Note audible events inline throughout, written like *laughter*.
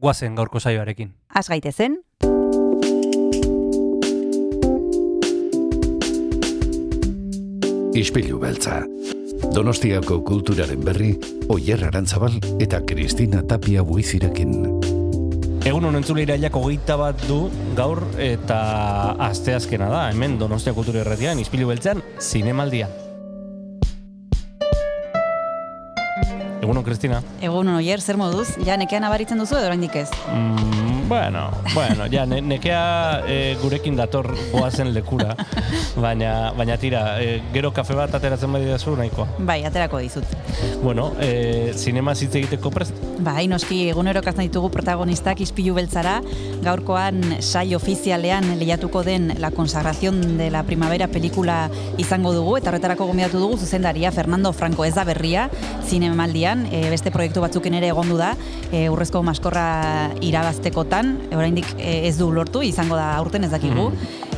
guazen gaurko saioarekin. Az gaitezen, Ispilu beltza. Donostiako kulturaren berri, Oyer Arantzabal eta Kristina Tapia buizirekin. Egun honen entzule irailak hogeita bat du gaur eta asteazkena da, hemen Donostia Kultura Erratian, izpilu beltzean, zinemaldian. Egunon, Kristina. egun oier, zer moduz, ja nekean abaritzen duzu edo oraindik ez? Mm, bueno, bueno, ja, ne, nekea e, gurekin dator goazen lekura, baina, baina tira, e, gero kafe bat ateratzen badi dazu nahikoa. Bai, aterako dizut. Bueno, e, zinema zitze egiteko prest? Bai, noski egunero kazan ditugu protagonistak ispilu beltzara, gaurkoan sai ofizialean lehiatuko den La consagración de la primavera pelikula izango dugu, eta horretarako gomendatu dugu zuzendaria Fernando Franco ez da berria, zinemaldian, e, beste proiektu batzuken ere egondu da, e, urrezko maskorra irabaztekotan, e, oraindik e, ez du lortu, izango da aurten ez dakigu,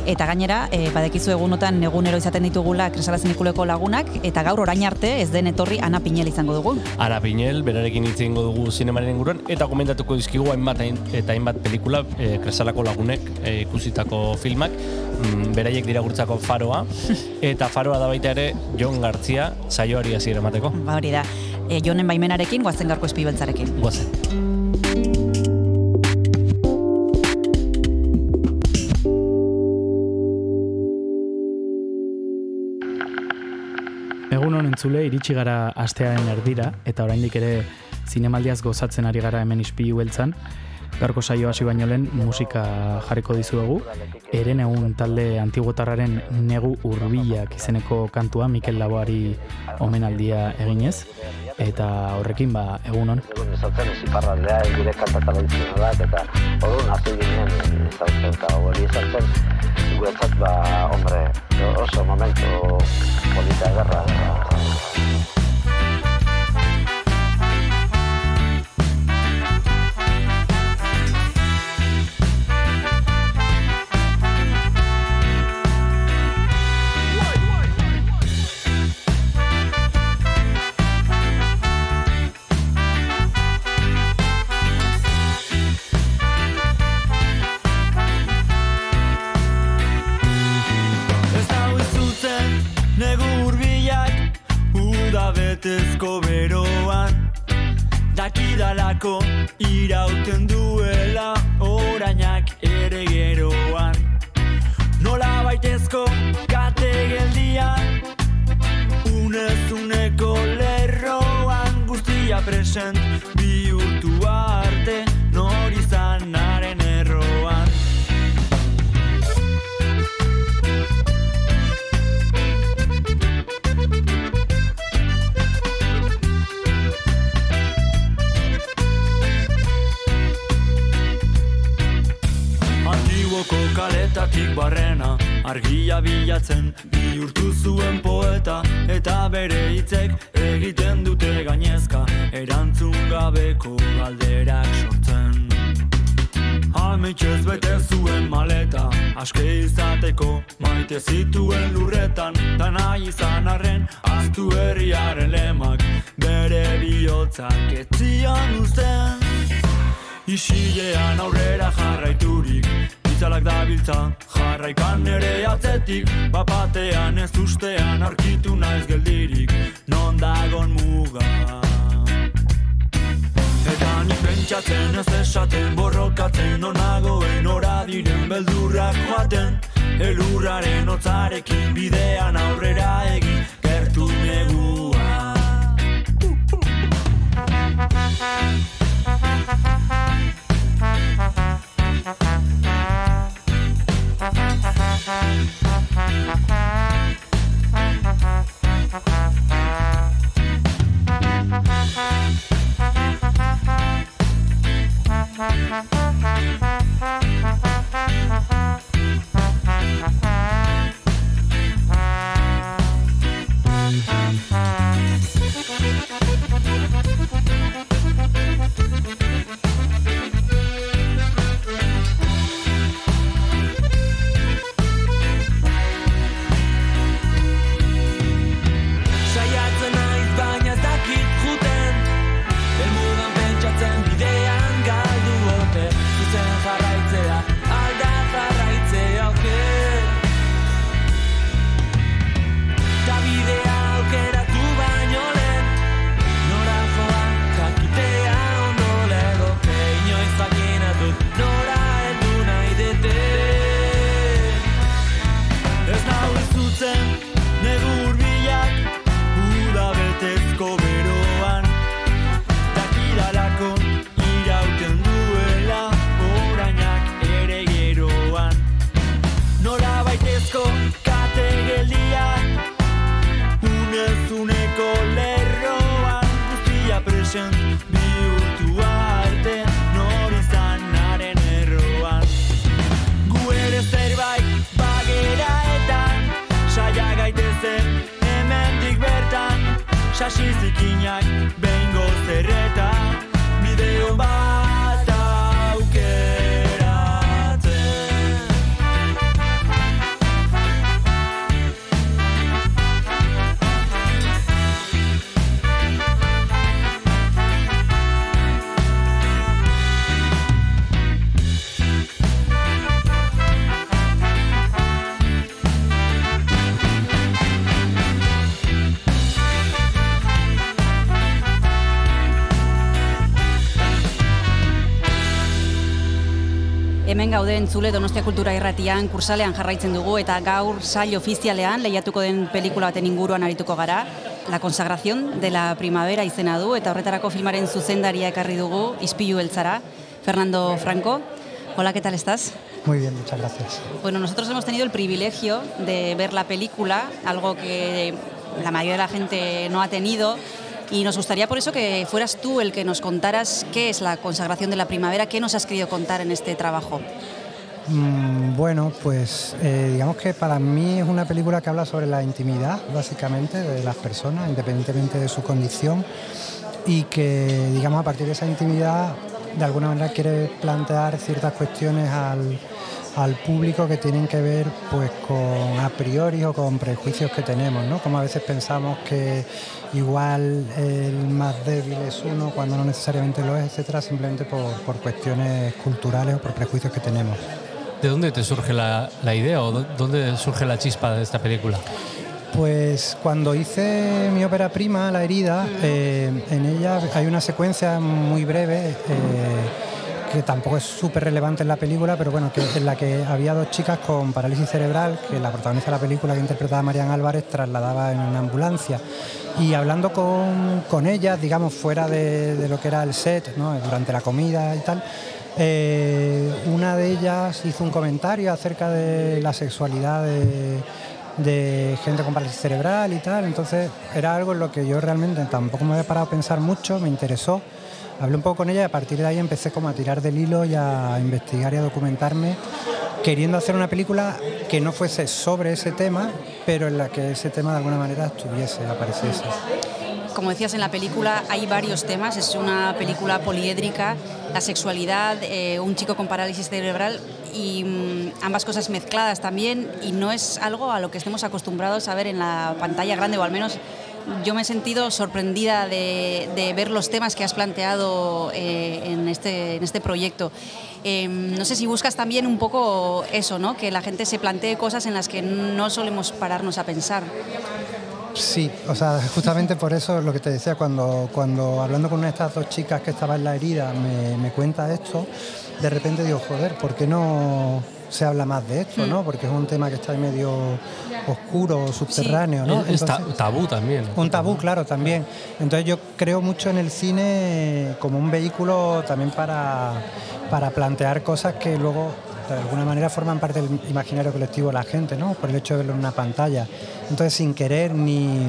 Eta gainera, e, badekizu egunotan egunero izaten ditugula kresala zinikuleko lagunak, eta gaur orain arte ez den etorri Ana Pinel izango dugu. Ara Pinel, berarekin hitz egingo dugu zinemaren inguruan, eta komentatuko dizkigu hainbat hain- eta hainbat pelikula, e, kresalako lagunek e, ikusitako filmak, mm, beraiek dira gurtzako faroa, *laughs* eta faroa da baita ere Jon Gartzia saioari hasiera emateko. Ba hori da, e, jonen baimenarekin, guazen gaurko espibeltzarekin. Guazen. Egun honen entzule, iritsi gara astearen erdira, eta oraindik ere zinemaldiaz gozatzen ari gara hemen ispilu beltzan. Gaurko saio hasi baino lehen musika jarriko dizuegu. Eren egun talde antiguotarraren negu urbilak izeneko kantua Mikel Laboari omenaldia eginez. Eta horrekin ba egunon. egun izautzen iziparraldea gure kanta tradizionalak eta orduan hasi ginen izautzen eta hori izautzen guretzat ba, hombre, oso momentu polita ederra. Betezko beroan Dakidalako irauten duela Orainak ere geroan. Nola baitezko kate geldian Unezuneko lerroan Guztia present bihurtu arte kaletatik barrena Argia bilatzen bihurtu zuen poeta Eta bere hitzek egiten dute gainezka Erantzun gabeko galderak sortzen. Ametxez bete zuen maleta Aske izateko maite zituen lurretan Ta nahi izan arren aztu herriaren lemak Bere bihotzak etzian uzten. Isilean aurrera jarraiturik Itzalak dabiltza jarraikan ere atzetik. Bapatean ez ustean aurkitu naiz geldirik. Non dagon muga? Eta nik pentsatzen ez esaten borrokatzen Nonagoen ora diren beldurrak joaten Elurraren hotzarekin bidean aurrera egin. Gertu negua Ha ha ha. Sasi zikinak behingo zerreta Bideo bat Hemen gaude entzule Donostia Kultura Irratian kursalean jarraitzen dugu eta gaur sail ofizialean lehiatuko den pelikula baten inguruan arituko gara. La consagración de la primavera izena du eta horretarako filmaren zuzendaria ekarri dugu Ispilu Beltzara, Fernando Franco. Hola, ¿qué tal estás? Muy bien, muchas gracias. Bueno, nosotros hemos tenido el privilegio de ver la película, algo que la mayoría de la gente no ha tenido. Y nos gustaría por eso que fueras tú el que nos contaras qué es la consagración de la primavera, qué nos has querido contar en este trabajo. Mm, bueno, pues eh, digamos que para mí es una película que habla sobre la intimidad, básicamente, de las personas, independientemente de su condición, y que, digamos, a partir de esa intimidad, de alguna manera quiere plantear ciertas cuestiones al, al público que tienen que ver pues con a priori o con prejuicios que tenemos, ¿no? Como a veces pensamos que igual el más débil es uno cuando no necesariamente lo es, etcétera, simplemente por, por cuestiones culturales o por prejuicios que tenemos. ¿De dónde te surge la, la idea o dó- dónde surge la chispa de esta película? Pues cuando hice mi ópera prima, La herida, eh, en ella hay una secuencia muy breve eh, que tampoco es súper relevante en la película, pero bueno, que, en la que había dos chicas con parálisis cerebral, que la protagonista de la película que interpretaba Marian Álvarez trasladaba en una ambulancia. Y hablando con, con ellas, digamos, fuera de, lo que era el set, ¿no? durante la comida y tal, eh, una de ellas hizo un comentario acerca de la sexualidad de, de gente con parálisis cerebral y tal. Entonces era algo en lo que yo realmente tampoco me había parado a pensar mucho, me interesó. Hablé un poco con ella y a partir de ahí empecé como a tirar del hilo y a investigar y a documentarme, queriendo hacer una película que no fuese sobre ese tema, pero en la que ese tema de alguna manera estuviese, apareciese. Como decías en la película, hay varios temas. Es una película poliédrica, la sexualidad, eh, un chico con parálisis cerebral y mm, ambas cosas mezcladas también. Y no es algo a lo que estemos acostumbrados a ver en la pantalla grande, o al menos yo me he sentido sorprendida de, ver los temas que has planteado eh, en, este, en este proyecto. Eh, no sé si buscas también un poco eso, ¿no? que la gente se plantee cosas en las que no solemos pararnos a pensar. Sí, o sea, justamente por eso es lo que te decía, cuando, cuando hablando con una de estas dos chicas que estaba en la herida me, me cuenta esto, de repente digo, joder, ¿por qué no se habla más de esto, no? Porque es un tema que está medio oscuro, subterráneo, ¿no? Es ta- Entonces- tabú también. un tabú, claro, también. Entonces yo creo mucho en el cine como un vehículo también para, para plantear cosas que luego de alguna manera forman parte del imaginario colectivo de la gente, ¿no? Por el hecho de verlo en una pantalla. Entonces sin querer ni,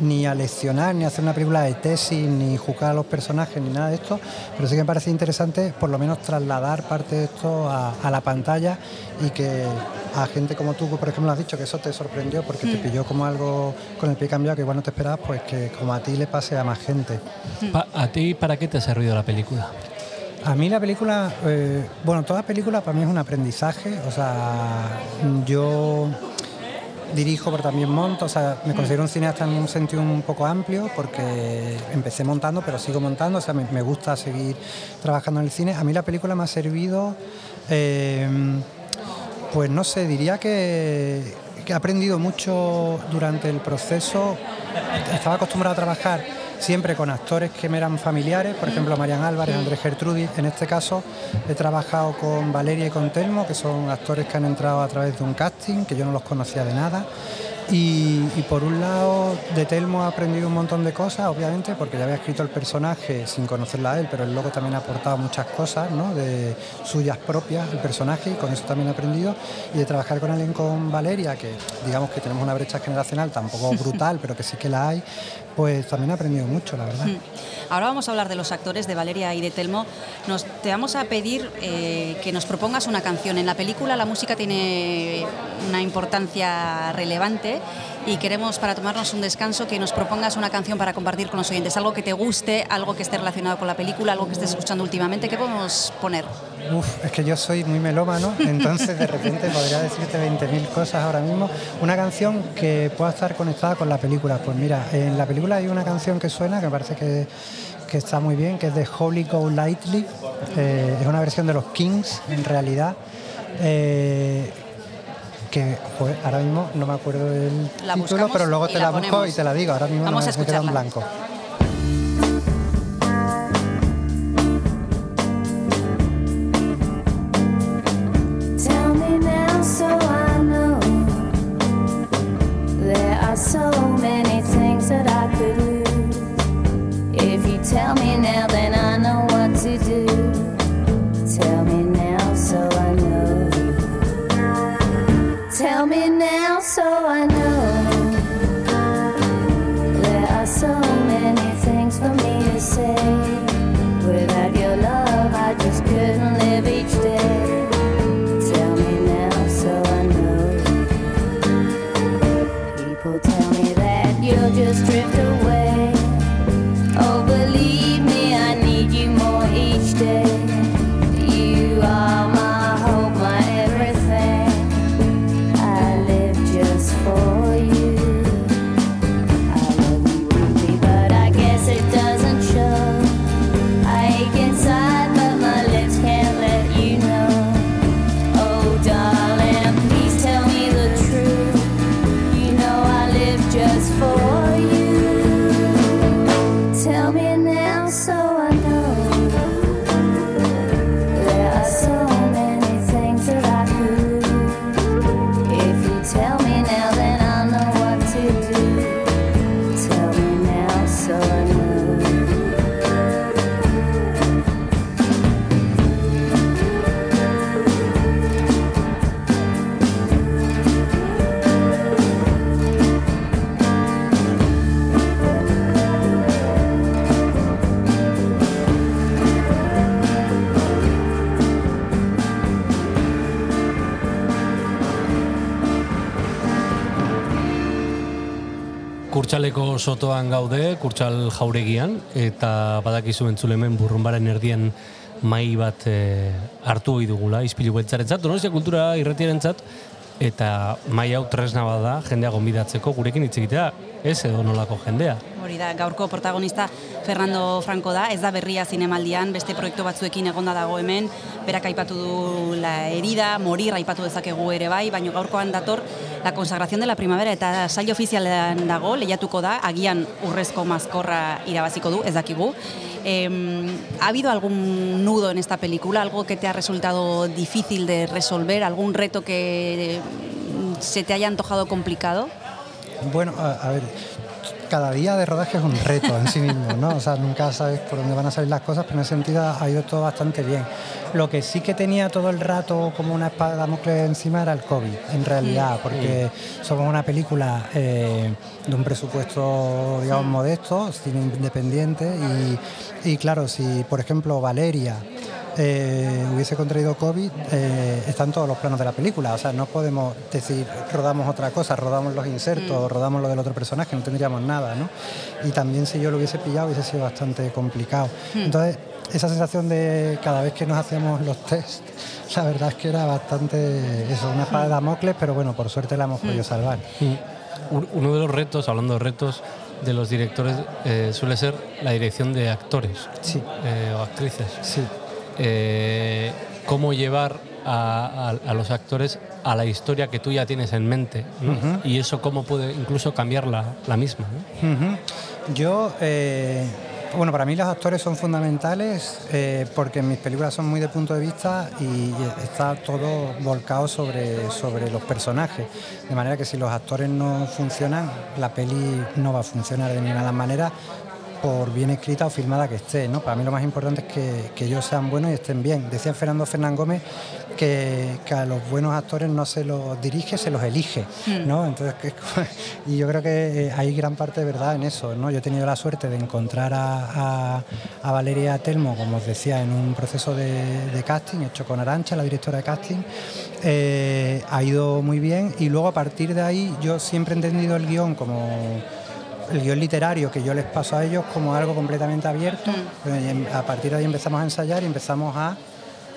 ni a leccionar, ni a hacer una película de tesis, ni juzgar a los personajes, ni nada de esto, pero sí que me parece interesante por lo menos trasladar parte de esto a, a la pantalla y que a gente como tú, por ejemplo, has dicho que eso te sorprendió porque te Mm. pilló como algo con el pie cambiado que igual no te esperabas, pues que como a ti le pase a más gente. Pa- ¿A ti para qué te ha servido la película? A mí la película, eh, bueno, toda película para mí es un aprendizaje, o sea, yo dirijo pero también monto, o sea, me considero un cineasta en un sentido un poco amplio porque empecé montando pero sigo montando, o sea, me, me gusta seguir trabajando en el cine. A mí la película me ha servido, eh, pues no sé, diría que, que he aprendido mucho durante el proceso. Estaba acostumbrado a trabajar siempre con actores que me eran familiares, por ejemplo Marian Álvarez, Andrés Gertrudis. En este caso he trabajado con Valeria y con Telmo, que son actores que han entrado a través de un casting, que yo no los conocía de nada. Y, y por un lado, de Telmo he aprendido un montón de cosas, obviamente, porque ya había escrito el personaje sin conocerla a él, pero él luego también ha aportado muchas cosas, ¿no? De suyas propias, el personaje, y con eso también he aprendido. Y de trabajar con alguien con Valeria, que digamos que tenemos una brecha generacional tampoco *laughs* brutal, pero que sí que la hay, pues también he aprendido mucho, la verdad. Mm. Ahora vamos a hablar de los actores de Valeria y de Telmo. Nos, te vamos a pedir eh, que nos propongas una canción. En la película la música tiene una importancia relevante y queremos para tomarnos un descanso que nos propongas una canción para compartir con los oyentes. Algo que te guste, algo que esté relacionado con la película, algo que estés escuchando últimamente. ¿Qué podemos poner? Uf, es que yo soy muy melómano, *laughs* entonces de repente podría decirte 20.000 cosas ahora mismo. Una canción que pueda estar conectada con la película. Pues mira, en la película hay una canción que suena que me parece que, que está muy bien, que es de Holy Go Lightly. Eh, es una versión de los Kings, en realidad. Eh, que ahora mismo no me acuerdo del La título, pero luego te la la, busco y te la digo. Ahora mismo Vamos no a me, me queda en blanco. Kurtxaleko sotoan gaude, kurtxal jauregian, eta badakizu entzule hemen burrumbaren erdien mai bat e, hartu ohi dugula, izpilu beltzarentzat, donostia kultura irretiarentzat, eta mai hau tresna bada jendea gonbidatzeko gurekin hitz egitea, ez edo nolako jendea. Hori da, gaurko protagonista Fernando Franco da, ez da berria zinemaldian, beste proiektu batzuekin egonda dago hemen, berak aipatu du la herida, morir aipatu dezakegu ere bai, baina gaurkoan dator la consagración de la primavera eta sail ofizialean dago, lehiatuko da, agian urrezko mazkorra irabaziko du, ez dakigu. Eh, ¿Ha habido algún nudo en esta película, algo que te ha resultado difícil de resolver, algún reto que se te haya antojado complicado? Bueno, a, a ver, cada día de rodaje es un reto en sí mismo, ¿no? O sea, nunca sabes por dónde van a salir las cosas, pero en ese sentido ha ido todo bastante bien. Lo que sí que tenía todo el rato como una espada de Damocles encima era el COVID, en realidad, porque somos una película eh, de un presupuesto, digamos, modesto, cine independiente, y, y claro, si por ejemplo Valeria eh, hubiese contraído COVID, eh, están todos los planos de la película. O sea, no podemos decir rodamos otra cosa, rodamos los insertos, rodamos lo del otro personaje, no tendríamos nada, ¿no? Y también si yo lo hubiese pillado hubiese sido bastante complicado. Entonces, esa sensación de cada vez que nos hacíamos los test, la verdad es que era bastante, eso, una espada de Damocles, pero bueno, por suerte la hemos podido salvar. Un- Uno de los retos, hablando de retos de los directores, eh, suele ser la dirección de actores Sí, eh, o actrices. sí. Eh, cómo llevar a, a- a los actores a la historia que tú ya tienes en mente y eso cómo puede incluso cambiar la, la misma. Yo, eh, bueno, para mí los actores son fundamentales eh, porque mis películas son muy de punto de vista y está todo volcado sobre, sobre los personajes. De manera que si los actores no funcionan, la peli no va a funcionar de ninguna manera por bien escrita o filmada que esté. ¿no? Para mí lo más importante es que, que ellos sean buenos y estén bien. Decía Fernando Fernán Gómez que, que a los buenos actores no se los dirige, se los elige. ¿no? Entonces, que- *laughs* y yo creo que eh, hay gran parte de verdad en eso. ¿no? Yo he tenido la suerte de encontrar a, a- a Valeria Telmo, como os decía, en un proceso de, de casting hecho con Arancha, la directora de casting. Eh, ha ido muy bien y luego a partir de ahí yo siempre he entendido el guion como el guion literario que yo les paso a ellos como algo completamente abierto. Eh, y em- A partir de ahí empezamos a ensayar y empezamos a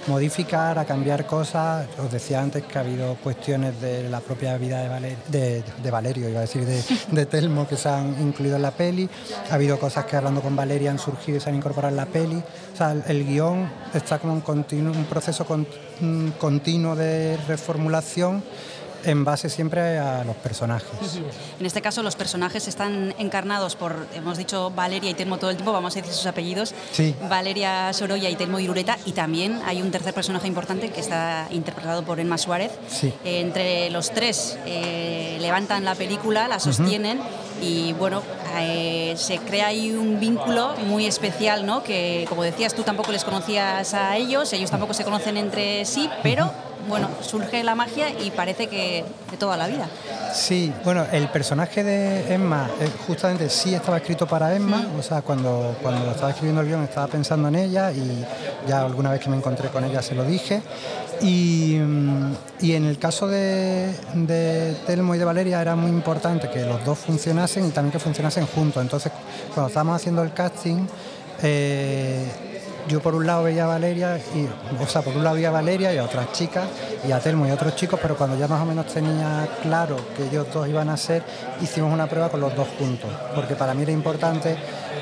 modificar, a cambiar cosas. Os decía antes que ha habido cuestiones de la propia vida de, Valer- de, de Valerio, iba a decir, de, *laughs* de Telmo, que se han incluido en la peli. Ha habido cosas que hablando con Valeria han surgido y se han incorporado en la peli. O sea, el, el guion está como un, continuo, un proceso con- un continuo de reformulación en base siempre a los personajes. En este caso, los personajes están encarnados por, hemos dicho Valeria y Telmo todo el tiempo, vamos a decir sus apellidos. Sí. Valeria Sorolla y Telmo Irureta. Y también hay un tercer personaje importante que está interpretado por Emma Suárez. Sí. Eh, entre los tres eh, levantan la película, la sostienen y bueno, eh, se crea ahí un vínculo muy especial, ¿no? Que como decías, tú tampoco les conocías a ellos, ellos tampoco se conocen entre sí, pero bueno, surge la magia y parece que de toda la vida. Sí, bueno, el personaje de Emma eh, justamente sí estaba escrito para Emma, o sea, cuando, cuando estaba escribiendo el guion estaba pensando en ella y ya alguna vez que me encontré con ella se lo dije. Y, mm, y en el caso de, de Telmo y de Valeria era muy importante que los dos funcionasen y también que funcionasen juntos. Entonces, cuando estábamos haciendo el casting, eh, yo por un lado veía a Valeria, y, o sea, por un lado veía a Valeria y a otras chicas, y a Telmo y a otros chicos, pero cuando ya más o menos tenía claro que ellos dos iban a ser, hicimos una prueba con los dos juntos, porque para mí era importante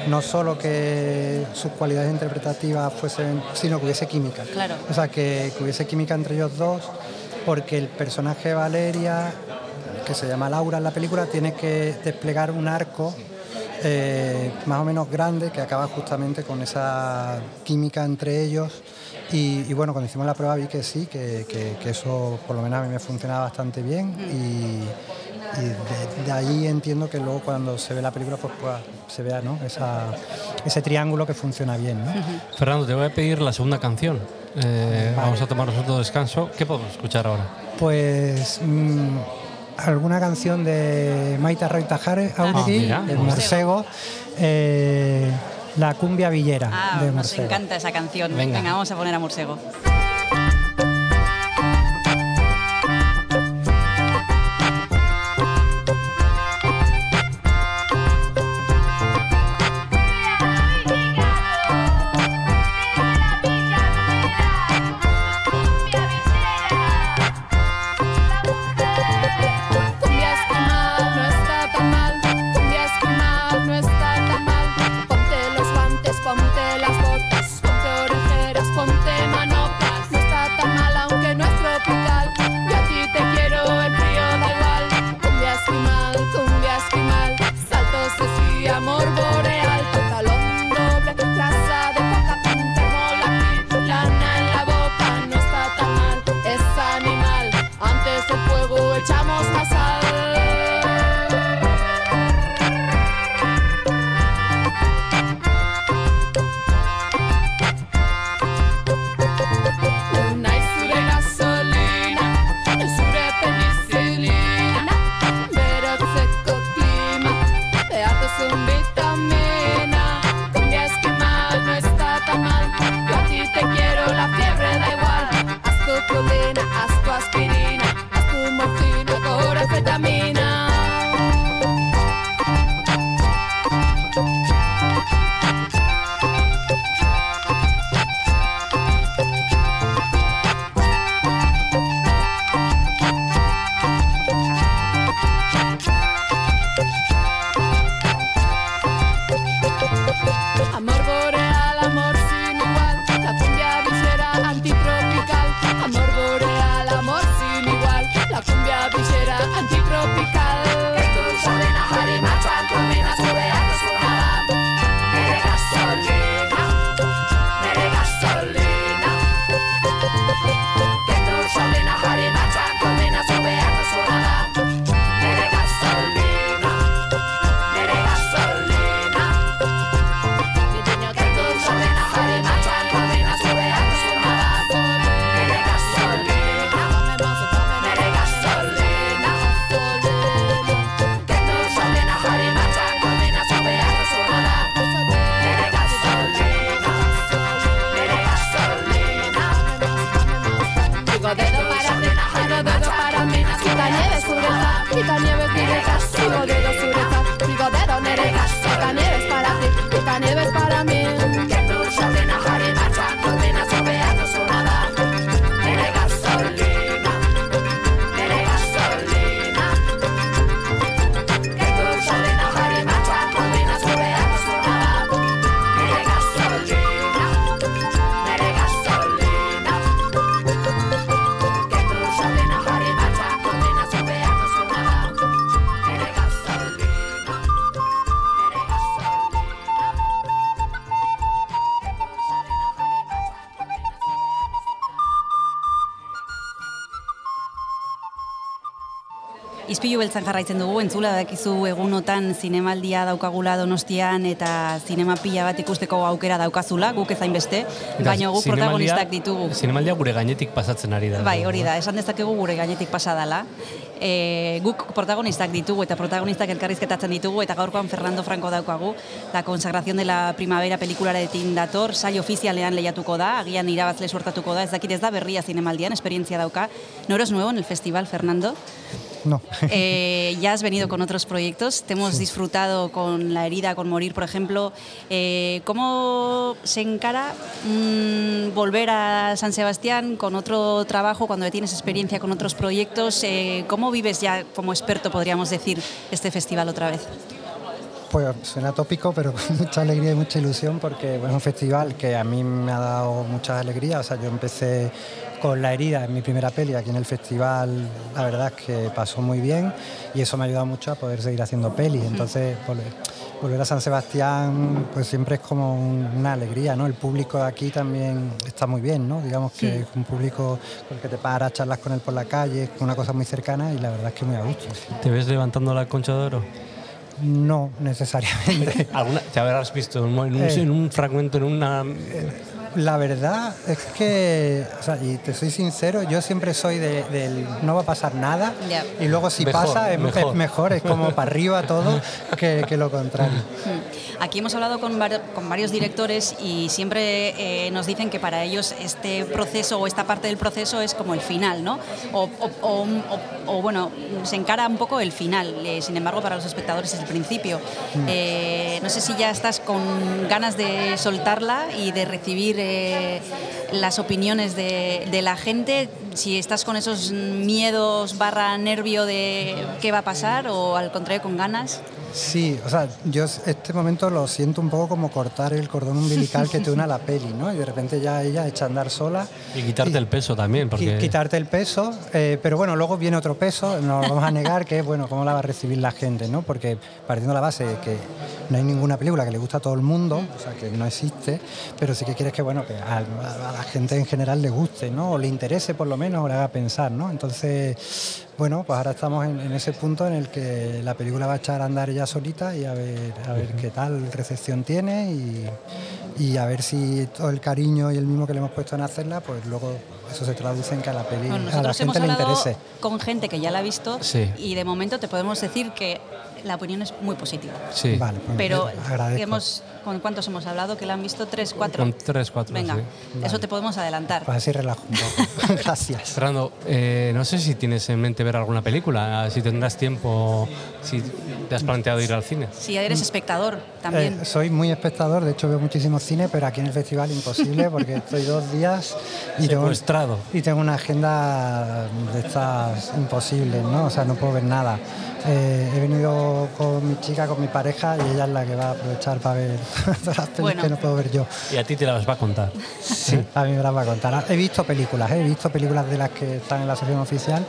no solo que sus cualidades interpretativas fuesen, sino que hubiese química. Claro. O sea, que, que hubiese química entre ellos dos, porque el personaje de Valeria, que se llama Laura en la película, tiene que desplegar un arco eh, más o menos grande que acaba justamente con esa química entre ellos. Y, y bueno, cuando hicimos la prueba vi que sí, que, que- que eso por lo menos a mí me funcionaba bastante bien. Y, y de, de ahí entiendo que luego cuando se ve la película pues, pues, se vea ¿no? Esa- ese triángulo que funciona bien. ¿no? Fernando, te voy a pedir la segunda canción. Eh, Vamos a tomar nosotros descanso. ¿Qué podemos escuchar ahora? Pues mm, alguna canción de Maita Reutajare Auregui, mira. el Morsego, eh, la cumbia villera Ah, de nos Morsego. encanta esa canción. Venga. Venga, vamos a poner a Morsego. Izpilu beltzan jarraitzen dugu, entzula dakizu egunotan zinemaldia daukagula donostian eta zinema pila bat ikusteko aukera daukazula, guk ezain beste, baina guk protagonistak ditugu. Zinemaldia gure gainetik pasatzen ari da. Bai, hori da, esan dezakegu gure gainetik pasa dela. E, guk protagonistak ditugu eta protagonistak elkarrizketatzen ditugu eta gaurkoan Fernando Franco daukagu. La consagración de la primavera pelikularetin dator, saio ofizialean lehiatuko da, agian irabazle suertatuko da, ez dakit ez da berria zinemaldian, esperientzia dauka. No eres nuevo en el festival, Fernando. No. Eh, ya has venido con otros proyectos, te hemos disfrutado con La herida, con Morir, por ejemplo. Eh, ¿Cómo se encara mm, volver a San Sebastián con otro trabajo cuando ya tienes experiencia con otros proyectos? Eh, ¿Cómo vives ya como experto, podríamos decir, este festival otra vez? Pues suena tópico, pero con *laughs* mucha alegría y mucha ilusión porque bueno, es un festival que a mí me ha dado mucha alegría. O sea, yo empecé con La herida en mi primera peli aquí en el festival, la verdad es que pasó muy bien y eso me ha ayudado mucho a poder seguir haciendo pelis. Entonces, volver, volver a San Sebastián pues siempre es como un- una alegría, ¿no? El público de aquí también está muy bien, ¿no? Digamos que es un público con el que te paras, charlas con él por la calle, es una cosa muy cercana y la verdad es que muy a gusto. ¿Te ves levantando la concha de oro? No necesariamente. *laughs* ¿Alguna, ¿Te habrás visto en un, en un- Eh. fragmento, en una... La verdad es que, o sea, y te soy sincero, yo siempre soy de- del no va a pasar nada Ya. y luego si Mejor, pasa es mejor. es mejor, es como para arriba todo que, que lo contrario. Mm. Aquí hemos hablado con, var- con varios directores y siempre eh, nos dicen que para ellos este proceso o esta parte del proceso es como el final, ¿no? O, o- o- o- o, bueno, se encara un poco el final, eh, sin embargo para los espectadores es el principio. Eh, no sé si ya estás con ganas de soltarla y de recibir las opiniones de, de la gente, si estás con esos miedos barra nervio de qué va a pasar o al contrario con ganas. Sí, o sea, yo este momento lo siento un poco como cortar el cordón umbilical que te une a la peli, ¿no? Y de repente ya ella echa a andar sola. Y quitarte el peso también, porque... Qui- Quitarte el peso, eh, pero bueno, luego viene otro peso, no lo vamos a negar, que es, bueno, cómo la va a recibir la gente, ¿no? Porque partiendo de la base de que no hay ninguna película que le guste a todo el mundo, o sea, que no existe, pero sí que quieres que, bueno, que a, a la gente en general le guste, ¿no? O le interese por lo menos, o le haga pensar, ¿no? Entonces, bueno, pues ahora estamos en, en ese punto en el que la película va a echar a andar ella solita y a ver, a ver qué tal recepción tiene y, y a ver si todo el cariño y el mismo que le hemos puesto en hacerla, pues luego eso se traduce en que a la peli Bueno, a la nosotros hemos gente le interese. con gente que ya la ha visto Sí. y de momento te podemos decir que la opinión es muy positiva. Sí, Vale, pues Pero hemos, ¿con cuántos hemos hablado? ¿Que la han visto? ¿Tres, cuatro? con tres, cuatro, Venga, sí. eso te podemos adelantar. Pues así relajo un poco. *laughs* *laughs* Gracias. Fernando, eh, no sé si tienes en mente ver alguna película, si tendrás tiempo, si te has planteado ir al cine. Si eres espectador también. Eh, soy muy espectador, de hecho veo muchísimo cine, pero aquí en el festival imposible *laughs* porque estoy dos días y tengo, y tengo una agenda de estas imposibles, ¿no? O sea, no puedo ver nada. Eh, he venido con mi chica, con mi pareja y ella es la que va a aprovechar para ver *laughs* todas las pelis Bueno. que no puedo ver yo. Y a ti te las va a contar. Sí, a mí me las va a contar. He visto películas, ¿eh? he visto películas de las que están en la sección oficial,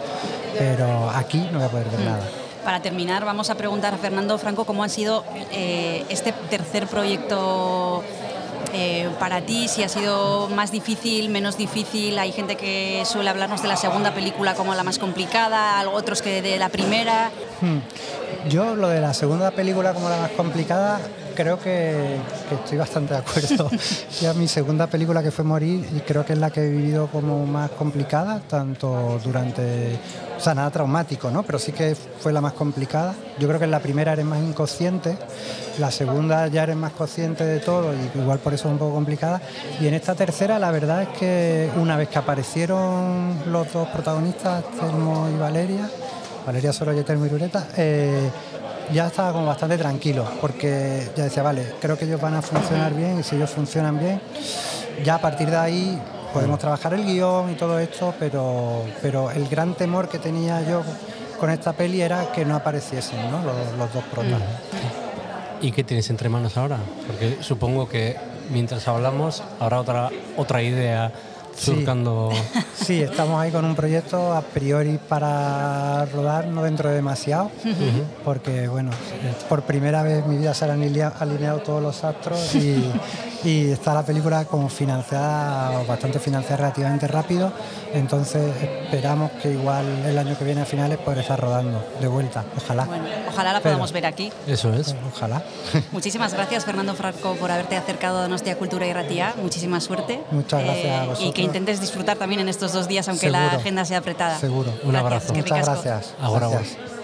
pero aquí no voy a poder ver nada. Para terminar, vamos a preguntar a Fernando Franco cómo ha sido eh, este tercer proyecto eh, para ti, si ha sido más difícil, menos difícil. Hay gente que suele hablarnos de la segunda película como la más complicada, otros que de la primera. Hmm. Yo lo de la segunda película como la más complicada, creo que, que estoy bastante de acuerdo. *laughs* ya mi segunda película que fue Morir y creo que es la que he vivido como más complicada, tanto durante, o sea, nada traumático, ¿no? Pero sí que fue la más complicada. Yo creo que en la primera eres más inconsciente, la segunda ya eres más consciente de todo y igual por eso es un poco complicada. Y en esta tercera la verdad es que una vez que aparecieron los dos protagonistas, Telmo y Valeria, Valeria Sorolla y Telmo Irureta, eh, ya estaba como bastante tranquilo, porque ya decía, vale, creo que ellos van a funcionar bien y si ellos funcionan bien, ya a partir de ahí podemos trabajar el guion y todo esto, pero, pero el gran temor que tenía yo con esta peli era que no apareciesen ¿no? Los, dos protas. ¿Y qué tienes entre manos ahora? Porque supongo que mientras hablamos habrá otra, otra idea. Surcando Sí, estamos ahí con un proyecto a priori para rodar, no dentro de demasiado, porque bueno, por primera vez en mi vida se han alinea- alineado todos los astros y, y está la película como financiada, o bastante financiada relativamente rápido, entonces esperamos que igual el año que viene a finales poder estar rodando de vuelta, ojalá. Bueno, ojalá la Pero- podamos ver aquí. Eso es. Ojalá. *laughs* Muchísimas gracias, Fernando Franco, por haberte acercado a Donostia Cultura y Ratía. Muchísima suerte. Muchas gracias a y vosotros. que intentes disfrutar también en estos dos días, aunque la agenda sea apretada. Seguro. Un Gracias, abrazo. Muchas gracias. Agur. Gracias.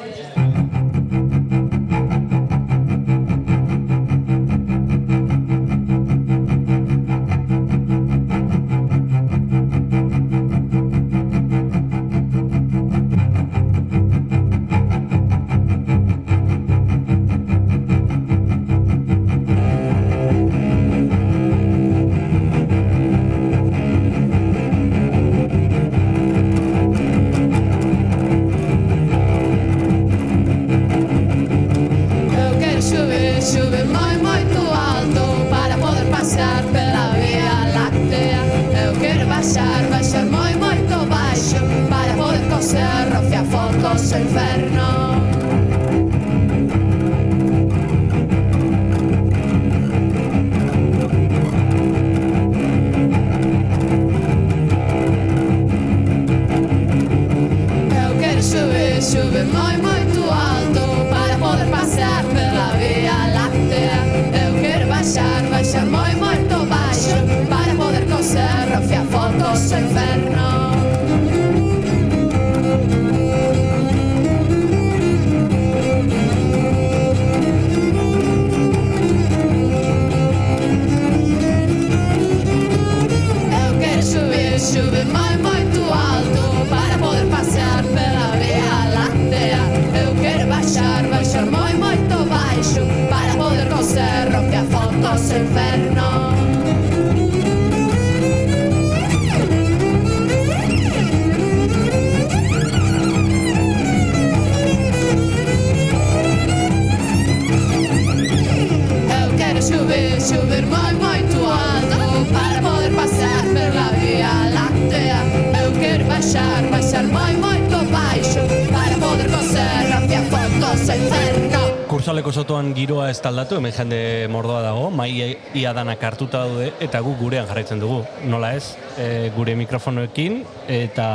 Taldatu, hemen jende mordoa dago, mai ia danak hartuta daude, eta gu gurean jarraitzen dugu. Nola ez, e, gure mikrofonoekin eta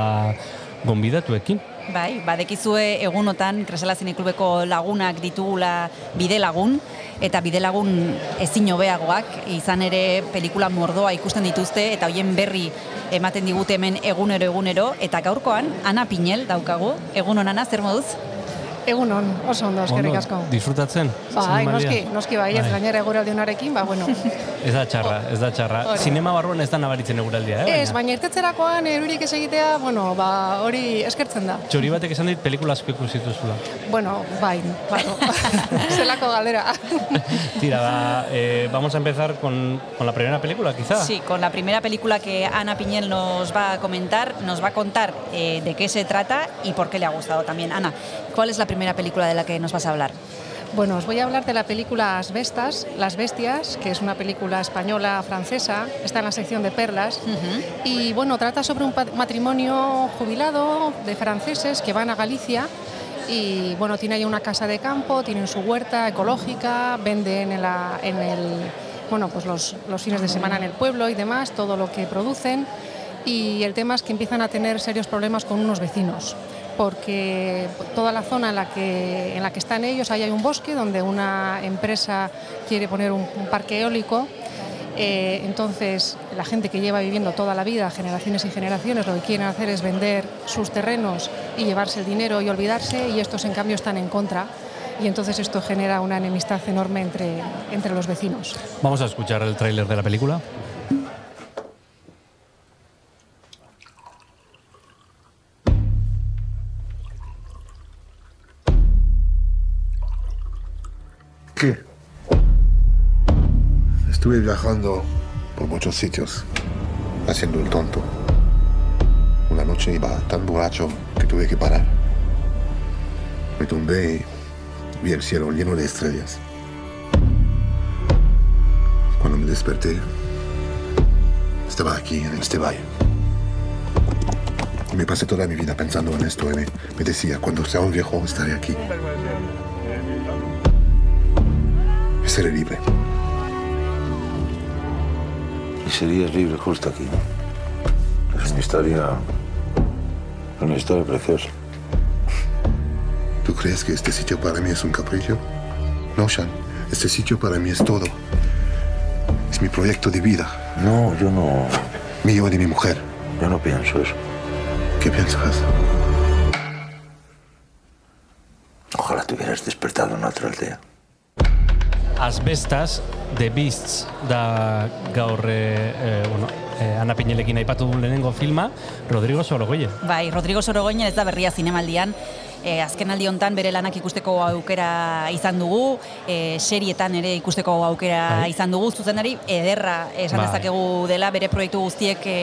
gonbidatuekin. Bai, badekizue egunotan Kresala Zineklubeko lagunak ditugula bide lagun, eta bide lagun ezin hobeagoak, izan ere pelikula mordoa ikusten dituzte, eta hoien berri ematen digute hemen egunero egunero, eta gaurkoan Ana Pinel daukagu. Egun Ana, zer moduz? Egun on, oso ondo, eskerrik asko. Disfrutatzen? Bai, noski, noski bai, ez Bai. gainera eguraldi honarekin, ba, bueno. Ez da txarra, ez da txarra. Hori. Zinema barruan ez da nabaritzen eguraldia, eh? Ez, baina irtetzerakoan erurik ez egitea, bueno, ba, hori eskertzen da. Txori batek esan dit pelikula asko ikusi dituzula. Bueno, bai, claro. *laughs* Zelako galdera. Tira, va, eh, vamos a empezar con, con la primera película, quizá. Sí, con la primera película que Ana Piñel nos va a comentar, nos va a contar eh, de qué se trata y por qué le ha gustado también. Ana, ¿cuál es la primera película de la que nos vas a hablar? Bueno, os voy a hablar de la película Las Bestas, Las Bestias, que es una película española francesa, está en la sección de perlas. Y bueno, trata sobre un matrimonio jubilado de franceses que van a Galicia y bueno, tiene ahí una casa de campo, tienen su huerta ecológica, venden en, la- en el, bueno, pues los, los fines de semana en el pueblo y demás, todo lo que producen. Y el tema es que empiezan a tener serios problemas con unos vecinos porque toda la zona en la que, en la que están ellos, ahí hay un bosque donde una empresa quiere poner un, parque eólico. Eh, entonces, la gente que lleva viviendo toda la vida, generaciones y generaciones, lo que quieren hacer es vender sus terrenos y llevarse el dinero y olvidarse, y estos en cambio están en contra. Y entonces esto genera una enemistad enorme entre, entre los vecinos. Vamos a escuchar el tráiler de la película. Estuve viajando por muchos sitios, haciendo el tonto. Una noche iba tan borracho que tuve que parar. Me tumbé y vi el cielo lleno de estrellas. Cuando me desperté, estaba aquí en este valle. me pasé toda mi vida pensando en esto y me, decía, cuando sea un viejo estaré aquí. Y seré libre. Serías libre justo aquí. Es una historia. Una historia preciosa. ¿Tú crees que este sitio para mí es un capricho? No, Sean. Este sitio para mí es todo. Es mi proyecto de vida. No, yo no. Mío y de mi mujer. Yo no pienso eso. ¿Qué piensas? Ojalá te hubieras despertado en otra aldea. Asbestas, The Beasts, da gaur, eh, eh, bueno, eh, Ana Pinelekin aipatu duen lehenengo filma, Rodrigo Sorogoyen. Bai, Rodrigo Sorogoyen ez da berria zinemaldian, e, azken aldi hontan bere lanak ikusteko aukera izan dugu, e, serietan ere ikusteko aukera Bai. izan dugu, zuzendari ederra esan Bai. dezakegu dela bere proiektu guztiek e,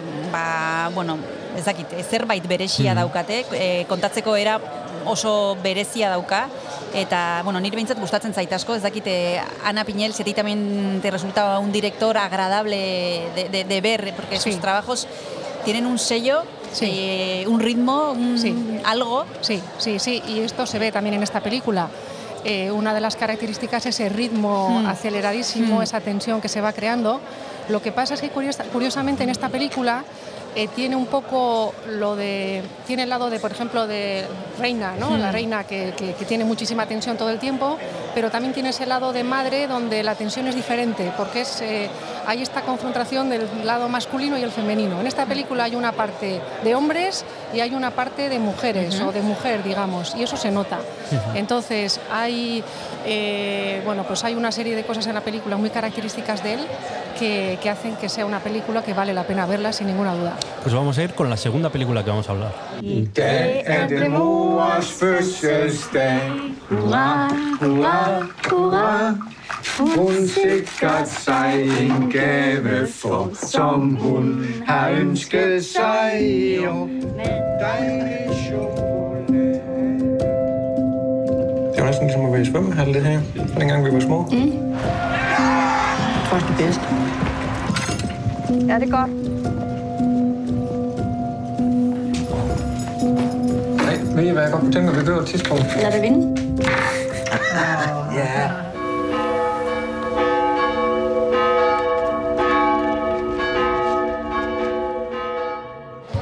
e, ba, bueno, ez dakit, e, zerbait berezia Mhm. daukate, e, kontatzeko era oso berezia dauka, eta, bueno, nire behintzat gustatzen zait asko, ez dakit, eh, Ana Piñel, si a ti también te resulta un director agradable de, de, de ver, porque sus trabajos tienen un sello, eh, un ritmo, un algo. Sí, sí, sí, y esto se ve también en esta película. Eh, una de las características es ese ritmo Hmm. aceleradísimo, Hmm. esa tensión que se va creando. Lo que pasa es que curiosa- curiosamente en esta película eh, tiene un poco lo de. tiene el lado de, por ejemplo, de Reina, ¿no? Hmm. La reina que, que- que tiene muchísima tensión todo el tiempo, pero también tiene ese lado de madre donde la tensión es diferente, porque es, eh, hay esta confrontación del lado masculino y el femenino. En esta película hay una parte de hombres y hay una parte de mujeres o de mujer, digamos, y eso se nota. Entonces hay, eh, bueno, pues hay una serie de cosas en la película muy características de él que, que hacen que sea una película que vale la pena verla sin ninguna duda. Pues vamos a ir con la segunda película que vamos a hablar. Er. Hun sikrer sig en gave for, som hun har ønsket sig. Jo, dejlig chokolade. Det var næsten ligesom at være i svømmehal, det her. Dengang vi var små. Mm. Jeg tror det bedste. Ja, det er godt. Nej, ved I, hvad jeg godt kunne tænke mig, vi gør et tidspunkt? Lad det vinde. Ja.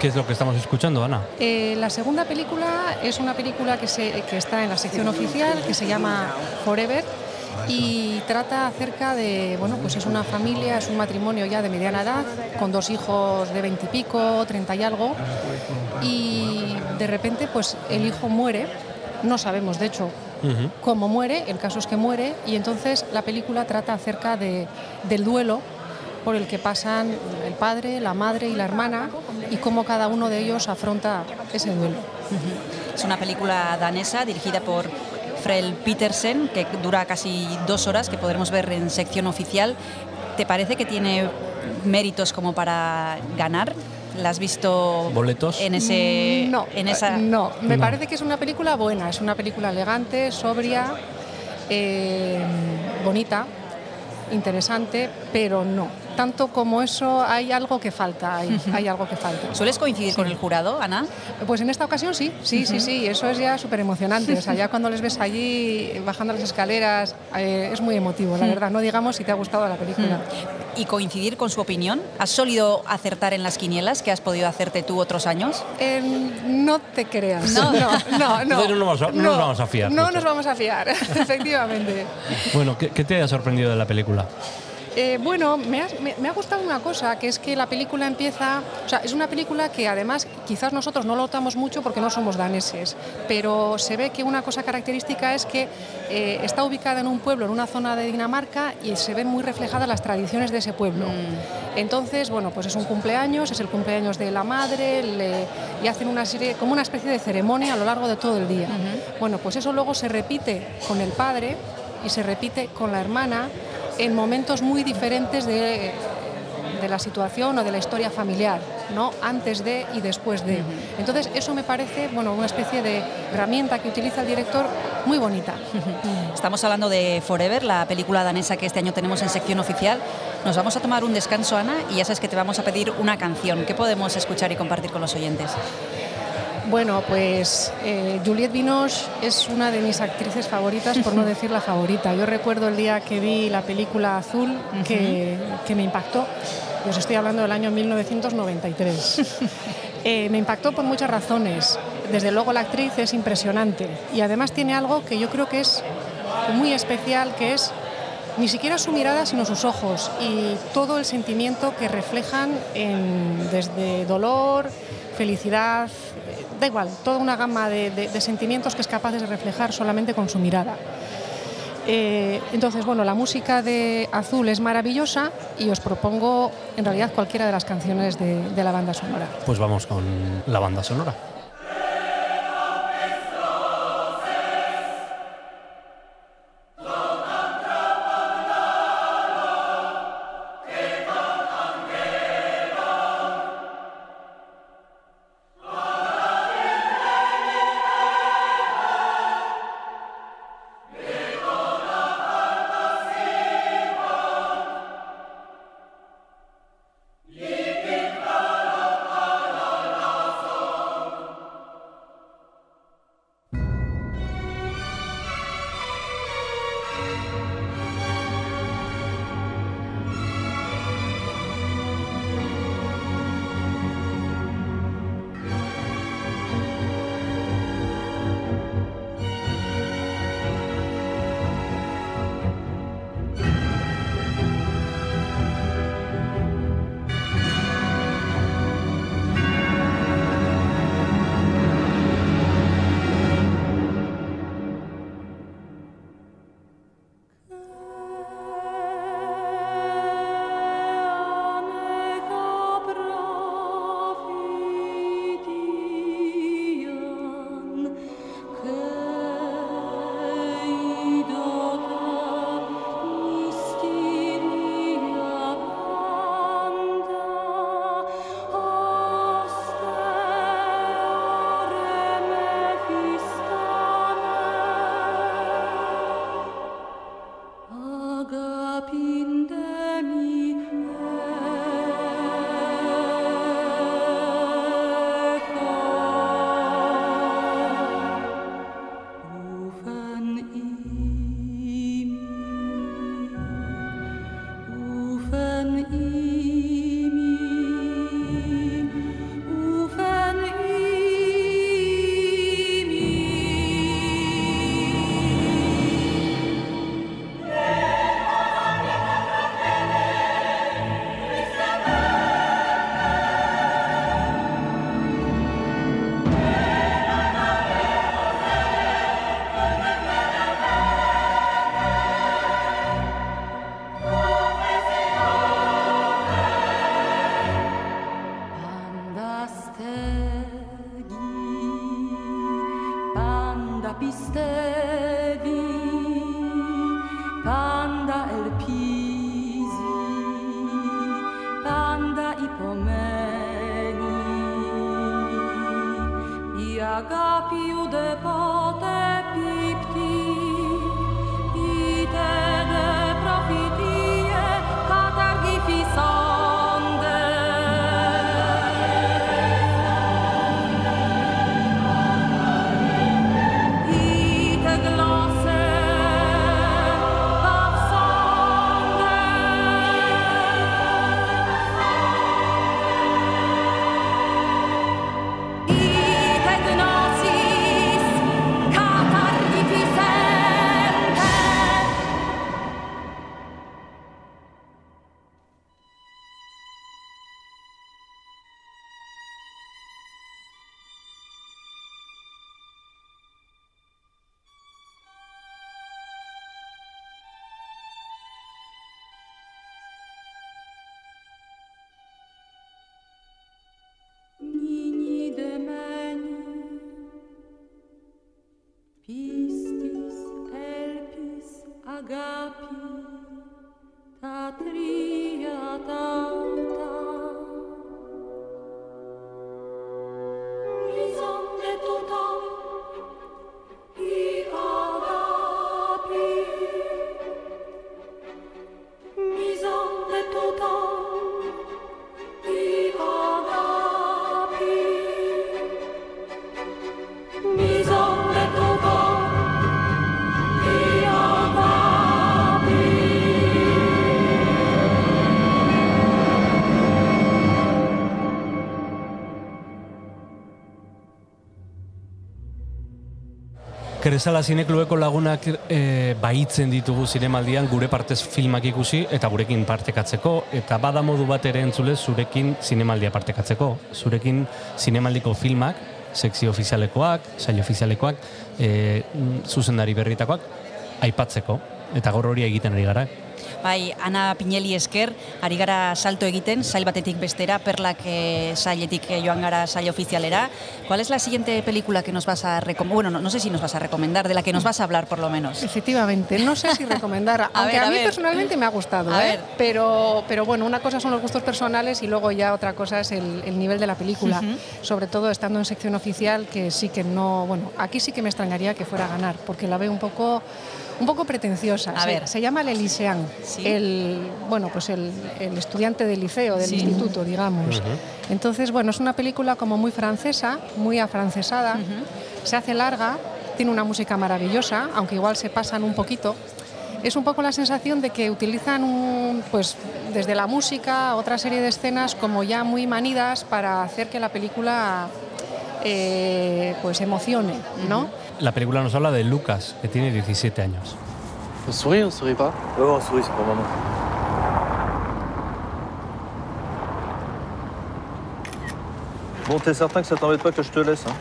¿Qué es lo que estamos escuchando, Ana? Eh, la segunda película es una película que, se, que está en la sección oficial, que se llama Forever y trata acerca de, bueno, pues es una familia, es un matrimonio ya de mediana edad, con dos hijos de veintipico, treinta y algo, y de repente pues el hijo muere, no sabemos de hecho cómo muere, el caso es que muere, y entonces la película trata acerca de, del duelo por el que pasan el padre, la madre y la hermana y cómo cada uno de ellos afronta ese duelo. Es una película danesa dirigida por Frel Petersen, que dura casi dos horas, que podremos ver en sección oficial. ¿Te parece que tiene méritos como para ganar? ¿La has visto ¿Boletos? en ese no, en esa eh, no, me No. parece que es una película buena, es una película elegante, sobria, eh, bonita, interesante, pero no. Tanto como eso hay algo que falta, hay, *laughs* hay algo que falta. ¿Sueles coincidir con el jurado, Ana? Pues en esta ocasión sí, sí, sí, sí, eso es ya súper emocionante. O sea, ya cuando les ves allí bajando las escaleras, eh, es muy emotivo, la verdad. No digamos si te ha gustado la película. ¿Y coincidir con su opinión? ¿Has solido acertar en las quinielas que has podido hacerte tú otros años? Eh, no te creas. No. *laughs* no, no. no. Entonces no nos vamos a- no nos vamos a fiar No mucho. nos vamos a fiar, *laughs* efectivamente. Bueno, ¿qué, qué te ha sorprendido de la película? Eh, bueno, me ha, me- me ha gustado una cosa, que es que la película empieza, o sea, es una película que además quizás nosotros no lo notamos mucho porque no somos daneses, pero se ve que una cosa característica es que eh, está ubicada en un pueblo, en una zona de Dinamarca, y se ven muy reflejadas las tradiciones de ese pueblo. Entonces, bueno, pues es un cumpleaños, es el cumpleaños de la madre, le- y hacen una serie, como una especie de ceremonia a lo largo de todo el día. Bueno, pues eso luego se repite con el padre y se repite con la hermana en momentos muy diferentes de, de la situación o de la historia familiar, ¿no? Antes de y después de. Entonces, eso me parece, bueno, una especie de herramienta que utiliza el director muy bonita. Estamos hablando de Forever, la película danesa que este año tenemos en sección oficial. Nos vamos a tomar un descanso, Ana, y ya sabes que te vamos a pedir una canción. ¿Qué podemos escuchar y compartir con los oyentes? Bueno, pues eh, Juliette Binoche es una de mis actrices favoritas, por no *laughs* decir la favorita. Yo recuerdo el día que vi la película Azul que, que me impactó. Yo os estoy hablando del año 1993. *laughs* Eh, me impactó por muchas razones. Desde luego la actriz es impresionante y además tiene algo que yo creo que es muy especial, que es ni siquiera su mirada, sino sus ojos y todo el sentimiento que reflejan en- desde dolor, felicidad, da igual, toda una gama de, sentimientos que es capaz de reflejar solamente con su mirada. Eh, entonces, bueno, la música de Azul es maravillosa y os propongo en realidad cualquiera de las canciones de la banda sonora. Pues vamos con la banda sonora. Kresala zineklubeko lagunak e, baitzen ditugu zinemaldian gure partez filmak ikusi eta gurekin partekatzeko eta bada modu bat ere entzule zurekin zinemaldia partekatzeko. Zurekin zinemaldiko filmak, sekzio ofizialekoak, sail ofizialekoak, e, zuzendari berritakoak, aipatzeko. Eta gaur hori egiten ari gara. Bai, Ana Pineli esker, ari gara salto egiten, sail batetik bestera, perlak eh, sailetik eh, joan gara sail ofizialera. ¿Cuál es la siguiente película que nos vas a recomendar? Bueno, no, no sé si nos vas a recomendar, de la que nos vas a hablar por lo menos. Efectivamente, no sé si recomendar, *laughs* aunque ver, a, a mí ver. personalmente me ha gustado, A ¿eh? ver. pero, pero bueno, una cosa son los gustos personales y luego ya otra cosa es el, el nivel de la película, Ujú. sobre todo estando en sección oficial, que sí que no, bueno, aquí sí que me extrañaría que fuera a ganar, porque la veo un poco un poco pretenciosa. A se, ver. se llama el Elisean, el bueno, pues el, el estudiante del liceo, del Sí. instituto, digamos. Entonces, bueno, es una película como muy francesa, muy afrancesada, se hace larga, tiene una música maravillosa, aunque igual se pasan un poquito. Es un poco la sensación de que utilizan un, pues, desde la música otra serie de escenas como ya muy manidas para hacer que la película eh, pues emocione, ¿no? La película nos habla de Lucas, que tiene 17 años. On sourit, on sourit pas? Ouais, on sourit, c'est pour maman. Bon, t'es certain que ça t'embête pas que je te laisse, hein?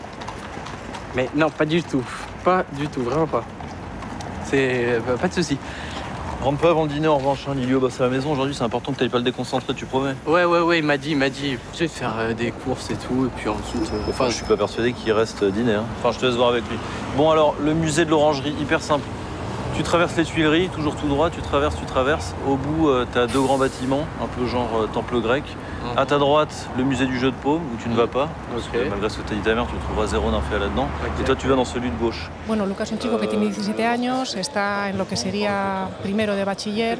Mais non, pas du tout. Pas du tout, vraiment pas. C'est. euh, pas de souci. Rentre pas avant le dîner en revanche, hein. Lilio bosse à la maison aujourd'hui, c'est important que t'ailles pas le déconcentrer, tu promets Ouais, ouais, ouais, il m'a dit, il m'a dit. Je vais faire euh, des courses et tout, et puis ensuite. euh, Enfin, je suis pas persuadé qu'il reste dîner. Hein. Enfin, je te laisse voir avec lui. Bon, alors, le musée de l'orangerie, hyper simple. Tu traverses les Tuileries, toujours tout droit, tu traverses, tu traverses. Au bout, euh, t'as deux grands bâtiments, un peu genre euh, temple grec. À ta droite, le musée du jeu de paume, où tu ne vas pas. Parce que malgré ce que t'as dit ta mère, tu trouveras zéro d'info là-dedans. Et toi, tu vas dans celui de gauche. Bueno, Lucas es un chico que tiene 17 años, está en lo que sería primero de bachiller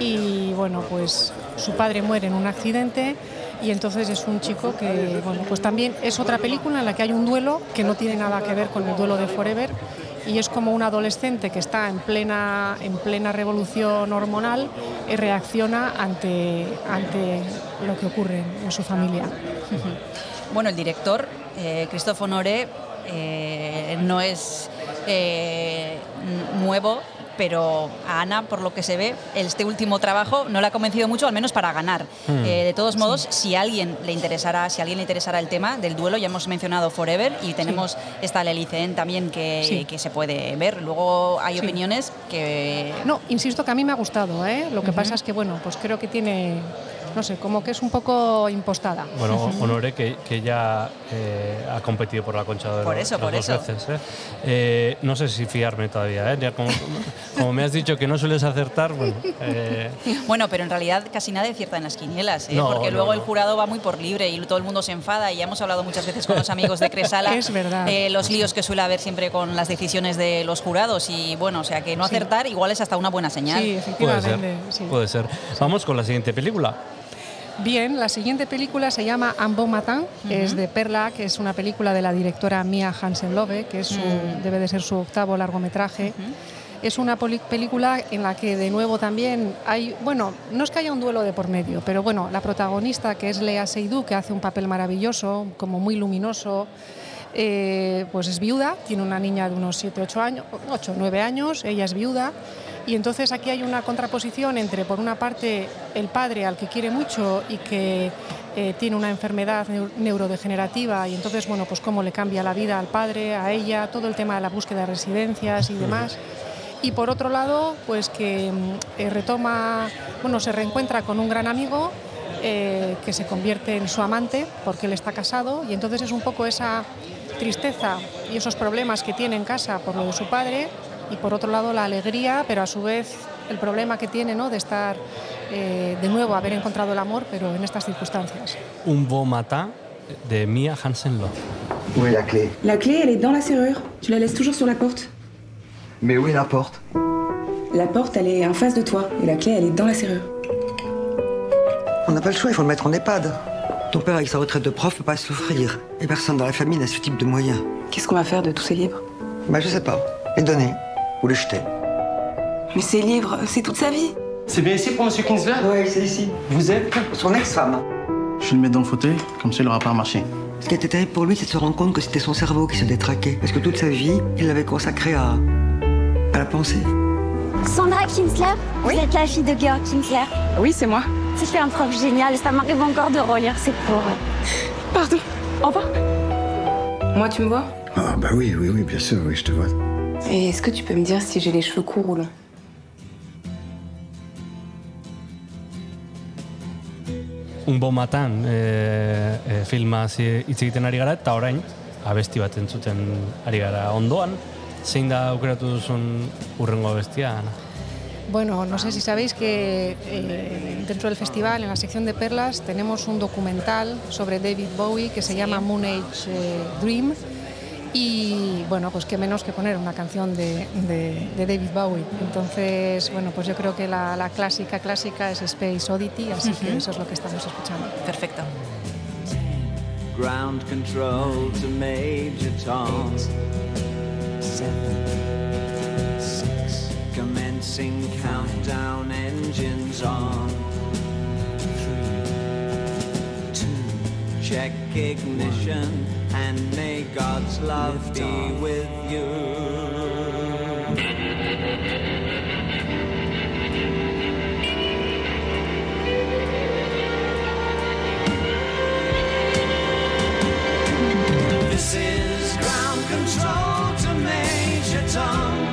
y bueno, pues su padre muere en un accidente y entonces es un chico que, bueno, pues también es otra película en la que hay un duelo que no tiene nada que ver con el duelo de Forever y es como un adolescente que está en plena, en plena revolución hormonal y reacciona ante, ante lo que ocurre en su familia. *laughs* Bueno, el director, eh, Christophe Honoré, eh, no es eh, nuevo, pero a Ana, por lo que se ve, este último trabajo no le ha convencido mucho, al menos para ganar. Hmm. Eh, de todos modos, si alguien le interesara, si alguien le interesara el tema del duelo, ya hemos mencionado Forever y tenemos esta Lelicen también que, Sí. que se puede ver. Luego hay opiniones que No, insisto que a mí me ha gustado, ¿eh? Lo que pasa es que, bueno, pues creo que tiene, no sé, como que es un poco impostada. Bueno, *laughs* Honore, que, que ya eh, ha competido por la concha de Por eso, las por dos eso. veces. ¿eh? Eh, no sé si fiarme todavía. ¿eh? Ya como, como me has dicho que no sueles acertar, bueno. eh, Bueno, pero en realidad casi nadie cierta en las quinielas, ¿eh? No, porque no, luego no. el jurado va muy por libre y todo el mundo se enfada y ya hemos hablado muchas veces con los amigos de Cresala *laughs* Es verdad. eh, los líos que suele haber siempre con las decisiones de los jurados y bueno, o sea que no acertar igual es hasta una buena señal. Sí, puede efectivamente. ser. sí. Puede ser. Vamos con la siguiente película. Bien, la siguiente película se llama Un matin, es de Perla, que es una película de la directora Mia Hansen-Love, que es su- Mm. debe de ser su octavo largometraje. Es una película en la que de nuevo también hay, bueno, no es que haya un duelo de por medio, pero bueno, la protagonista que es Lea Seydoux, que hace un papel maravilloso, como muy luminoso, eh, pues es viuda, tiene una niña de unos 7, 8 años, 8, 9 años, ella es viuda. Y entonces aquí hay una contraposición entre, por una parte, el padre al que quiere mucho y que eh, tiene una enfermedad neu- neurodegenerativa y entonces, bueno, pues cómo le cambia la vida al padre, a ella, todo el tema de la búsqueda de residencias y demás. Y por otro lado, pues que mm, eh, retoma, bueno, se reencuentra con un gran amigo eh, que se convierte en su amante porque él está casado y entonces es un poco esa tristeza y esos problemas que tiene en casa por lo de su padre y por otro lado la alegría, pero a su vez el problema que tiene ¿no? de estar eh, de nuevo, haber encontrado el amor, pero en estas circunstancias. Un beau matin de Mia Hansen-Love. Où est la clé? La clé, elle est dans la serrure. Tu la laisses toujours sur la porte. Mais où est la porte? La porte, elle est en face de toi. Et la clé, elle est dans la serrure. On n'a pas le choix, il faut le mettre en EHPAD. Ton père, avec sa retraite de prof, peut pas souffrir. Et personne dans la famille n'a ce type de moyens. Qu'est-ce qu'on va faire de tous ces livres Bah, je sais pas. Les donner. Ou les jeter. Mais ces livres, c'est toute sa vie. C'est bien ici pour Monsieur Kingsler Oui, c'est ici. Vous êtes Son ex-femme. Je vais le mettre dans le fauteuil, comme ça il aura pas à marcher. Ce qui était terrible pour lui, c'est de se rendre compte que c'était son cerveau qui se détraquait. Parce que toute sa vie, il l'avait consacré à, à la pensée. Sandra Kinsler? Vous êtes la fille de Georg Kinsler Oui, c'est moi. C'était un prof génial, ça m'arrive encore de relire ses cours. Pardon, au revoir. Moi, tu me vois? Ah bah oui, oui, oui, bien sûr, oui, je te vois. Et est-ce que tu peux me dire si j'ai les cheveux courts ou longs Un bon matan e, e, filma hitz egiten ari gara, eta orain, abesti bat entzuten ari gara ondoan. Zein da aukeratu duzun urrengo abestia, Ana? Bueno, no sé si sabéis que eh, dentro del festival, en la sección de perlas, tenemos un documental sobre David Bowie que se llama Moon Age eh, Dream. Y bueno, pues qué menos que poner una canción de, de- de David Bowie. Entonces, bueno, pues yo creo que la, la clásica clásica es Space Oddity, así que eso es lo que estamos escuchando. Perfecto. Ground control to Major Tom. Seven, six, commencing countdown engines on. Three, two, check ignition, and may God's love be with you. This is ground control to Major Tom.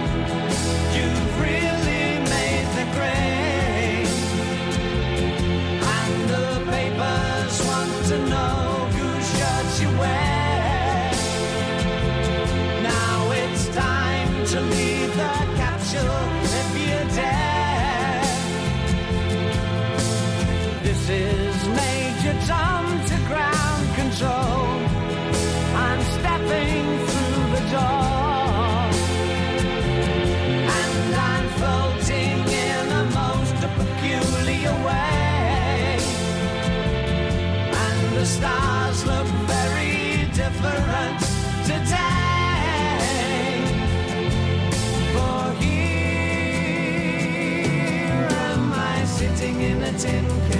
Tin can.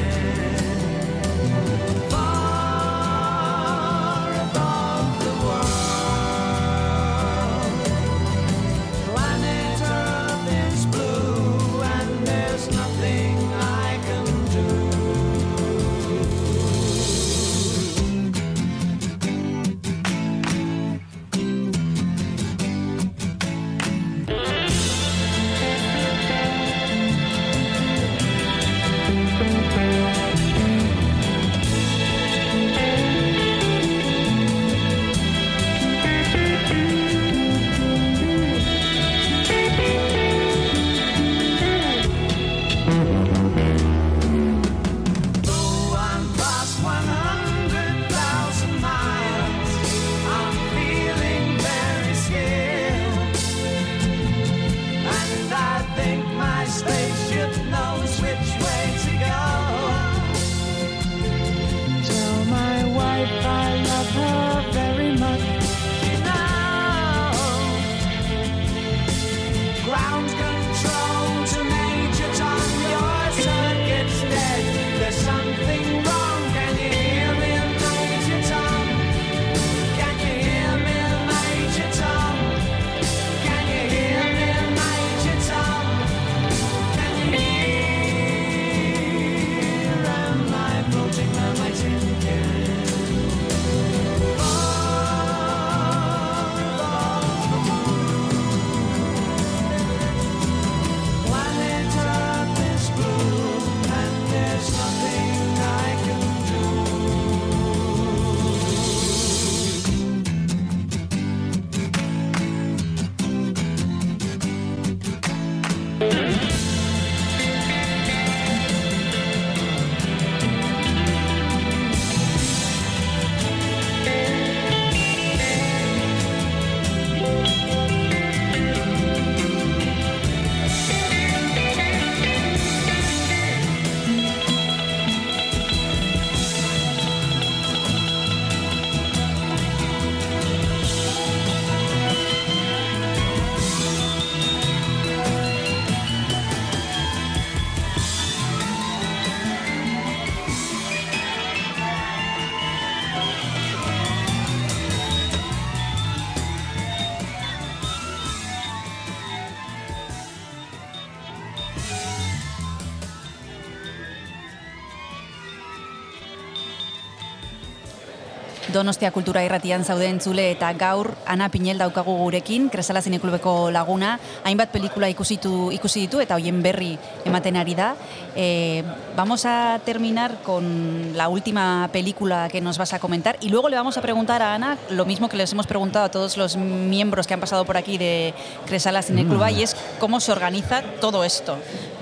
Donostia Kultura Irratian zaude entzule eta gaur Ana Pinel daukagu gurekin, Kresala Zineklubeko laguna, hainbat pelikula ikusitu, ikusi ditu eta hoien berri ematen ari da. Eh, vamos a terminar con la última película que nos vas a comentar y luego le vamos a preguntar a Ana lo mismo que les hemos preguntado a todos los miembros que han pasado por aquí de Cresala Cinecluba Mm. y es cómo se organiza todo esto.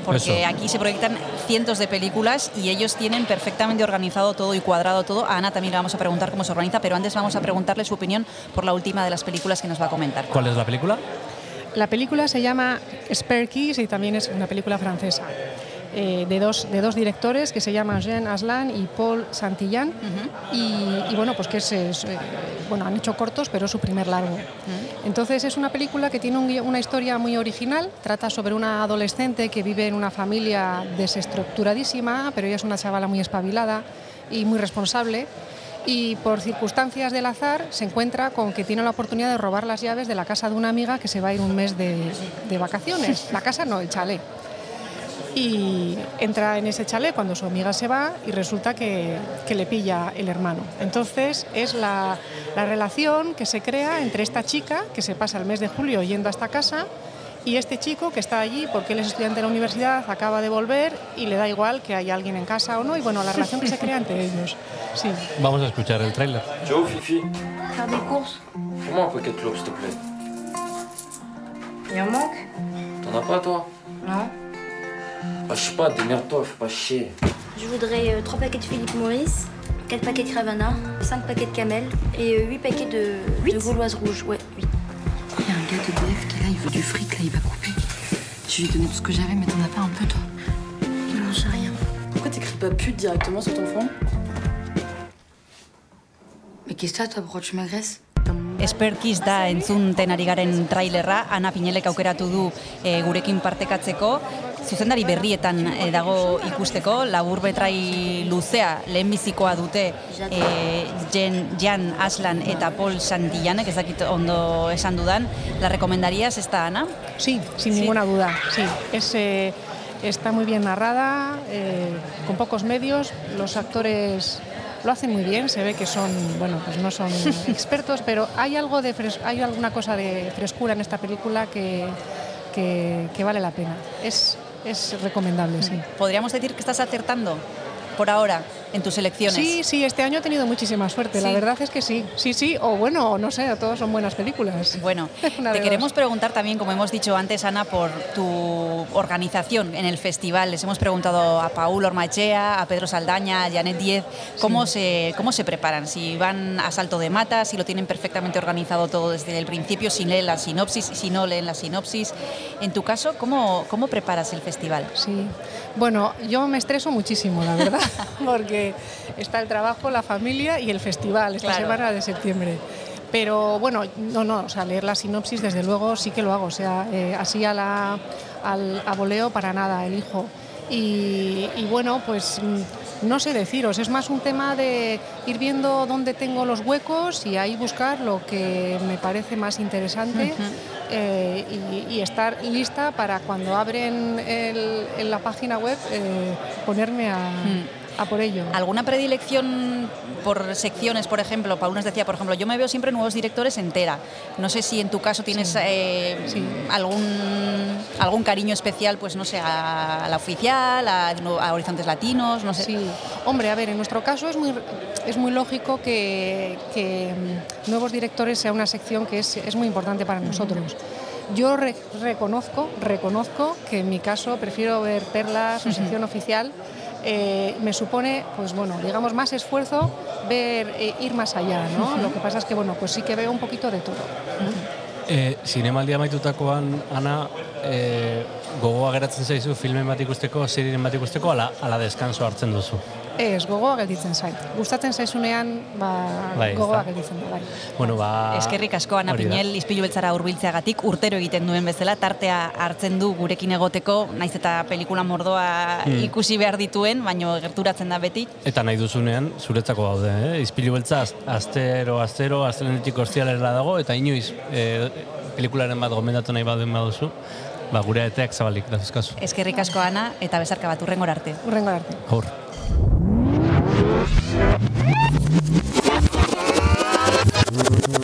Porque Eso. aquí se proyectan cientos de películas y ellos tienen perfectamente organizado todo y cuadrado todo. A Ana también le vamos a preguntar cómo se organiza, pero antes vamos a preguntarle su opinión por la última de las películas que nos va a comentar. ¿Cuál es la película? La película se llama Spare Keys y también es una película francesa. Eh, de, dos, de dos directores que se llaman Jean Aslan y Paul Santillán. Y, y bueno pues que es, es, eh, bueno han hecho cortos pero es su primer largo. Entonces es una película que tiene un una historia muy original. Trata sobre una adolescente que vive en una familia desestructuradísima pero ella es una chavala muy espabilada y muy responsable. Y por circunstancias del azar se encuentra con que tiene la oportunidad de robar las llaves de la casa de una amiga que se va a ir un mes de, de vacaciones. *laughs* La casa no, el chalet. Y entra en ese chalet cuando su amiga se va y resulta que, que le pilla el hermano. Entonces es la, la relación que se crea entre esta chica que se pasa el mes de julio yendo a esta casa y este chico que está allí porque él es estudiante de la universidad, acaba de volver y le da igual que haya alguien en casa o no. Y bueno, la relación que se crea entre ellos. Sí. Vamos a escuchar el tráiler. Joe, Fifi, Faire des courses. fais-moi un paquet de clopes, s'il te plaît. Il en manque T'en as pas, toi Non. Ah, je sais pas, démerde-toi, fais pas chier. Je voudrais 3 paquets de Philippe Maurice, 4 paquets de Ravana, 5 paquets de Camel et 8 paquets de, de Gauloise rouge. Ouais, 8. Il y a un gars de DF qui est là, il veut du fric, là, il va couper. Je lui ai donné tout ce que j'avais, mais t'en as pas un peu, toi Non, j'ai rien. Pourquoi t'écris pas pute directement sur ton front? Mais qu'est-ce que t'as, toi, pourquoi tu m'agresses? Esperkiz da entzunten ari garen trailerra, Ana Pinelek aukeratu du e, gurekin partekatzeko, zuzendari berrietan e, dago ikusteko, labur betrai luzea lehenbizikoa dute e, Jen, Jan Aslan eta Paul Santillanek, ez dakit ondo esan dudan, la recomendarías esta, Ana? Sí, sin ninguna duda, sí. Es, eh, está muy bien narrada, eh, con pocos medios, los actores lo hacen muy bien, se ve que son, bueno, pues no son *laughs* expertos, pero hay algo de fres- hay alguna cosa de frescura en esta película que, que, que vale la pena. Es, es recomendable, sí. ¿Podríamos decir que estás acertando por ahora en tus elecciones? Sí, sí, este año he tenido muchísima suerte, la verdad es que sí, sí, sí, o bueno, no sé, todos son buenas películas. Bueno, *laughs* Te queremos dos. preguntar también, como hemos dicho antes, Ana, por tu organización en el festival. Les hemos preguntado a Paul Ormachea, a Pedro Saldaña, a Janet Diez, cómo, se, cómo se preparan, si van a salto de mata, si lo tienen perfectamente organizado todo desde el principio, si leen la sinopsis, si no leen la sinopsis. En tu caso, ¿cómo, cómo preparas el festival? Sí, bueno, yo me estreso muchísimo, la verdad, *laughs* porque está el trabajo, la familia y el festival esta Claro. semana de septiembre. Pero bueno, no, no, o sea, leer la sinopsis desde luego sí que lo hago, o sea, eh, así a la, al a voleo para nada, elijo. Y, y bueno, pues mm, no sé deciros, es más un tema de ir viendo dónde tengo los huecos y ahí buscar lo que me parece más interesante eh, y, y estar lista para cuando abren el- en la página web eh, ponerme a, a por ello. ¿Alguna predilección por secciones, por ejemplo? Paul nos decía, por ejemplo, yo me veo siempre nuevos directores entera. No sé si en tu caso tienes eh, algún, algún cariño especial, pues no sé, a, a la oficial, a, a Horizontes Latinos, no sé. Sí, hombre, a ver, en nuestro caso es muy, es muy lógico que, que, mm, nuevos directores sea una sección que es, es muy importante para nosotros. Yo re- reconozco, reconozco que en mi caso prefiero ver perlas o sección oficial. Eh, me supone, pues bueno, digamos más esfuerzo ver eh, ir más allá, ¿no? Lo que pasa es que bueno, pues sí que veo un poquito de todo. E, zinemaldia amaitutakoan, Ana, e, gogoa geratzen zaizu filmen bat ikusteko, serien bat ikusteko, ala, ala deskanso hartzen duzu. Ez, gogoa gelditzen zait. Gustatzen zaizunean, ba, Bai, gogoa gelditzen da, bai. Bueno, ba... Eskerrik asko Ana. Pinel, izpilu beltzara hurbiltzeagatik urtero egiten duen bezala, tartea hartzen du gurekin egoteko, naiz eta pelikula mordoa Mm. ikusi behar dituen, baino gerturatzen da beti. Eta nahi duzunean, zuretzako gaude, eh? Izpilu beltza, az- astero, astero, astelenetik ostialera dago, eta inoiz e, pelikularen bat gomendatu nahi baduen baduzu, ba, gure eteak zabalik, dazuzkazu. Eskerrik asko Ana, eta bezarka bat urrengor arte. Urrengor arte. Aur. Mm-hmm.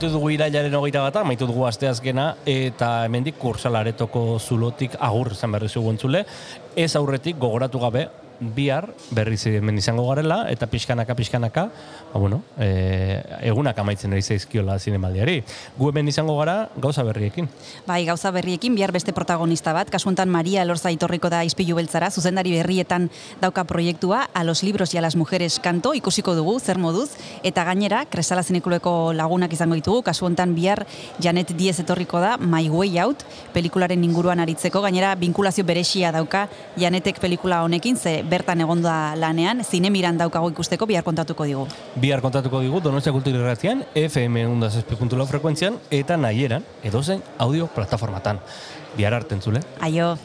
Amaitu dugu irailaren hogeita bata, amaitu dugu asteazkena, eta hemendik kursalaretoko zulotik agur izan berri zugu entzule. Ez aurretik gogoratu gabe, bihar berriz hemen izango garela, eta pixkanaka, pixkanaka, ba, bueno, e, egunak amaitzen ari zaizkiola zinemaldiari. Gu hemen izango gara gauza berriekin. Bai, gauza berriekin, bihar beste protagonista bat, kasu honetan Maria Elorza itorriko da izpilu beltzara, zuzendari berrietan dauka proiektua, a los libros y a las mujeres kanto, ikusiko dugu, zer moduz, eta gainera, kresala zinekuleko lagunak izango ditugu, kasu honetan bihar Janet Diez etorriko da, My Way Out, pelikularen inguruan aritzeko, gainera, vinkulazio beresia dauka Janetek pelikula honekin, ze bertan egonda lanean, zinemiran daukago ikusteko, bihar kontatuko digu. Bihar kontatuko digu Donostia Kultur Irratian, FM unda zazpi.lau frekuentzian, eta nahieran, edozen audio plataformatan. Bihar arte entzule. Aio.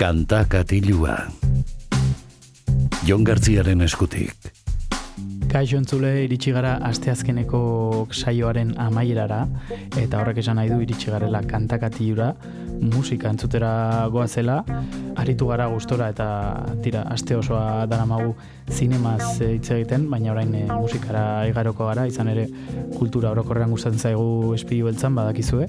Kanta katilua. Jon Gartziaren eskutik. Kaixo entzule iritsi gara asteazkeneko saioaren amaierara eta horrek esan nahi du iritsi garela kantakatiura musika entzutera goazela aritu gara gustora eta tira aste osoa daramagu zinemaz eh, hitz egiten baina orain eh, musikara igaroko gara izan ere kultura orokorrean gustatzen zaigu espilu beltzan badakizue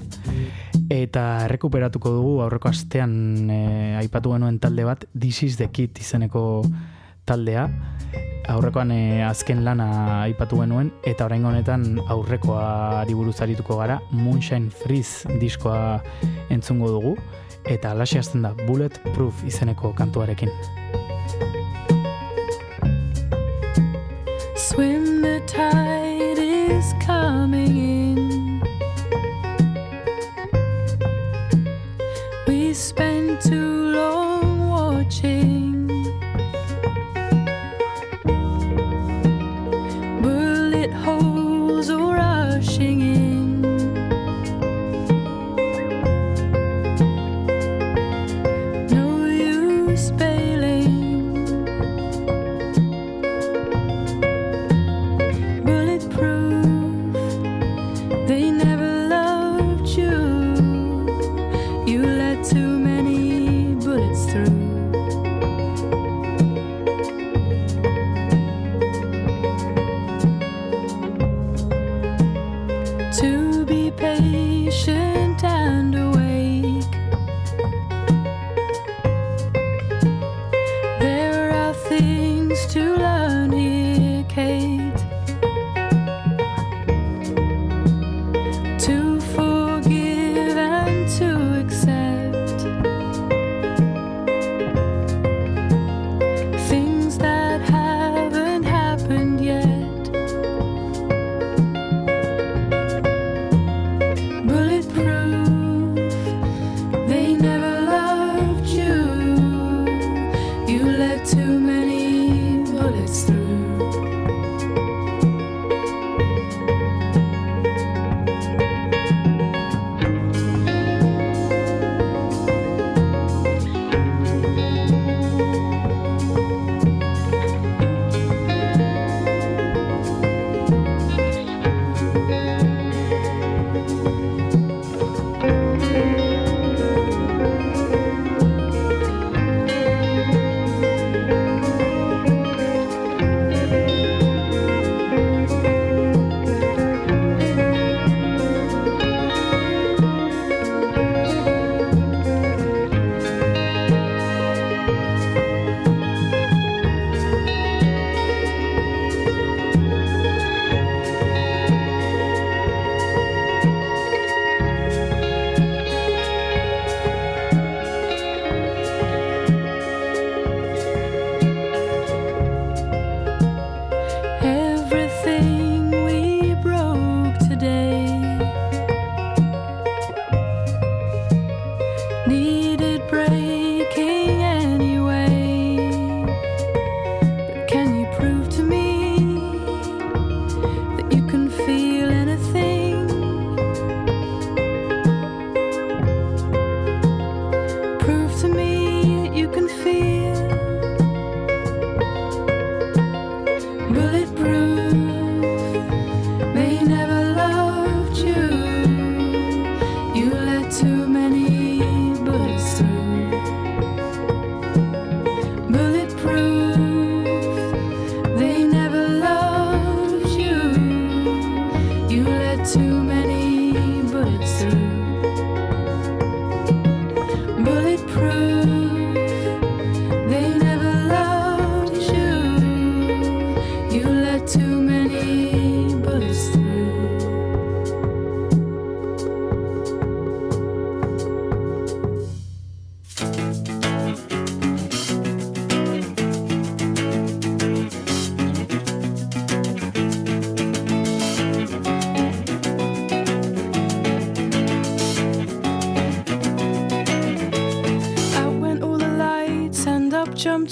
errekuperatuko dugu aurreko astean eh, aipatu genuen talde bat This is the Kid izeneko taldea aurrekoan eh, azken lana aipatu genuen eta orain honetan aurrekoari buruz arituko gara Moonshine Freeze diskoa entzungo dugu eta alaxe hasten da Bulletproof izeneko kantuarekin.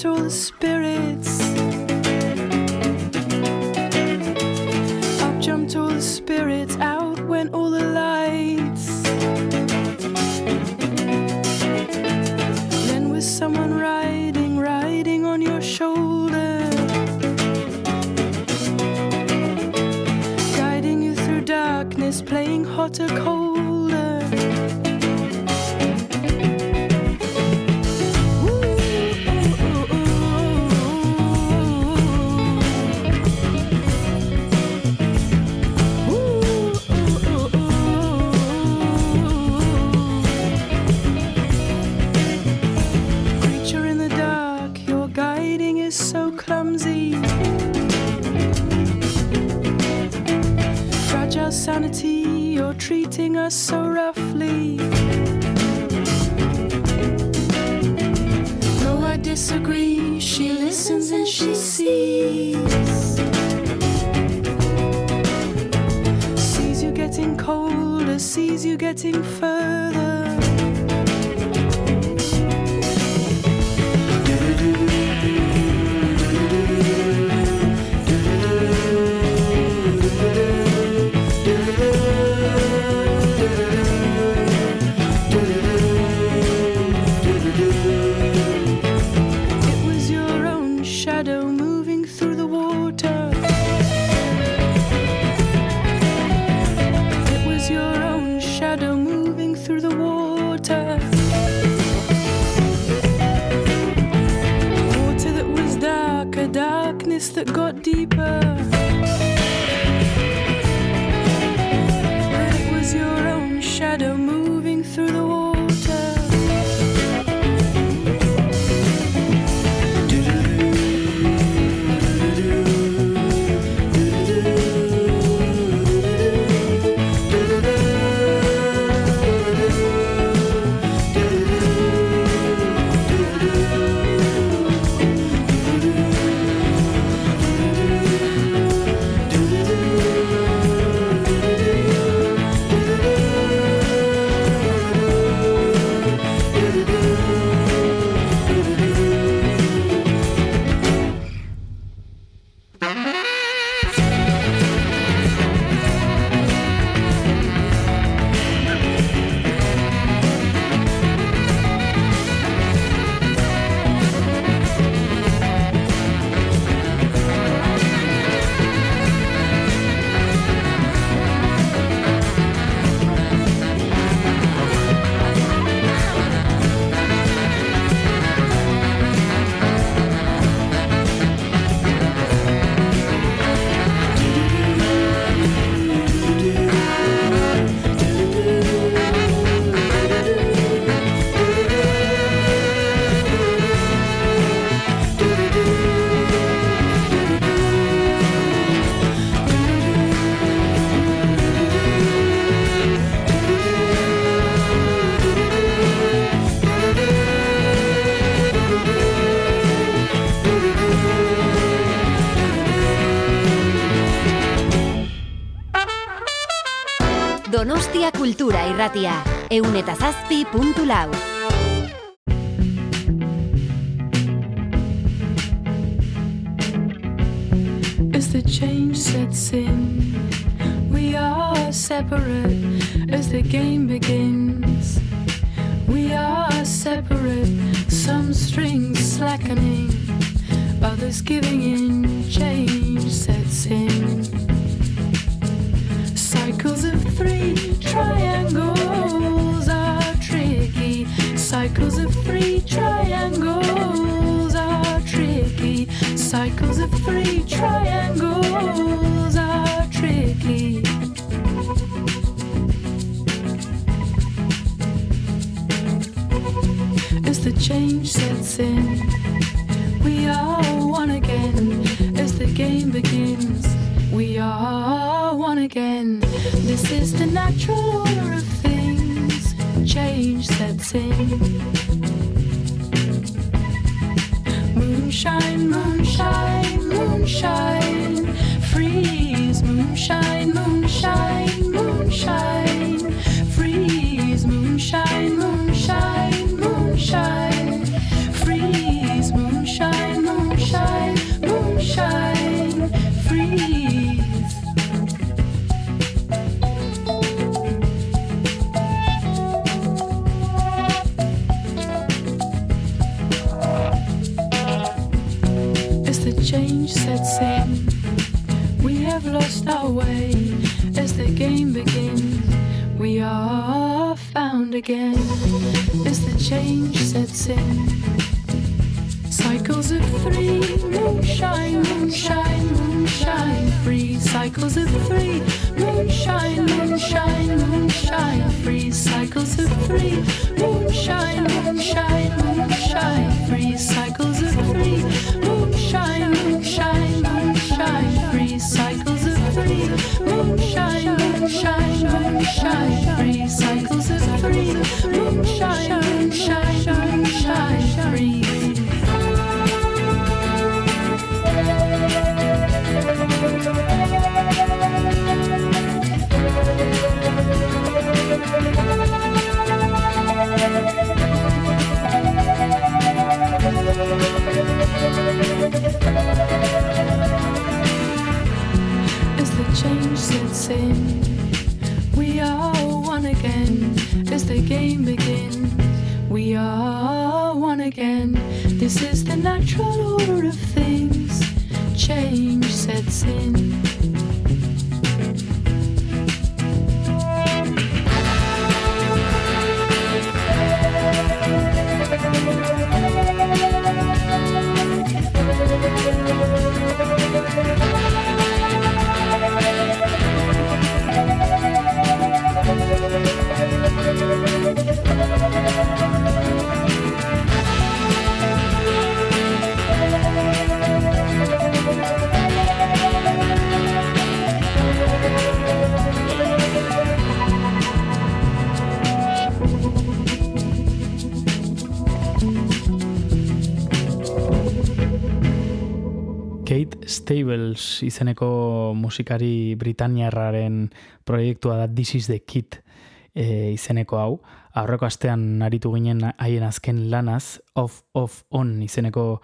control is Kultura irratia, eun eta zazpi puntu lau. As the change sets in, we are separate. As the game begins, we are separate. Some strings slackening, others giving in. Kate Stables izeneko musikari britaniarraren proiektua da This is the Kid e, izeneko hau. Aurreko astean aritu ginen haien azken lanaz, Off Off On izeneko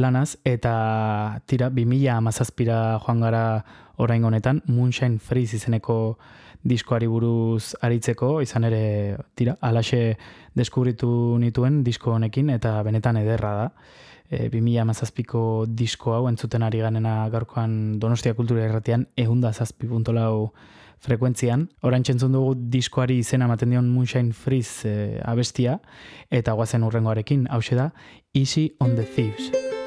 lanaz, eta tira, 2000 amazazpira joan gara orain honetan, Moonshine Freeze izeneko diskoari buruz aritzeko, izan ere, tira, alaxe deskubritu nituen disko honekin, eta benetan ederra da e, 2008ko disko hau entzuten ari ganena gaurkoan Donostia Kultura Erratian eunda zazpi puntolau frekuentzian. Orain txentzun dugu diskoari izena ematen dion Moonshine Freeze e, abestia eta guazen urrengoarekin, hau da, Easy on the Thieves.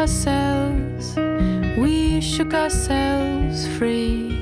Ourselves. We shook ourselves free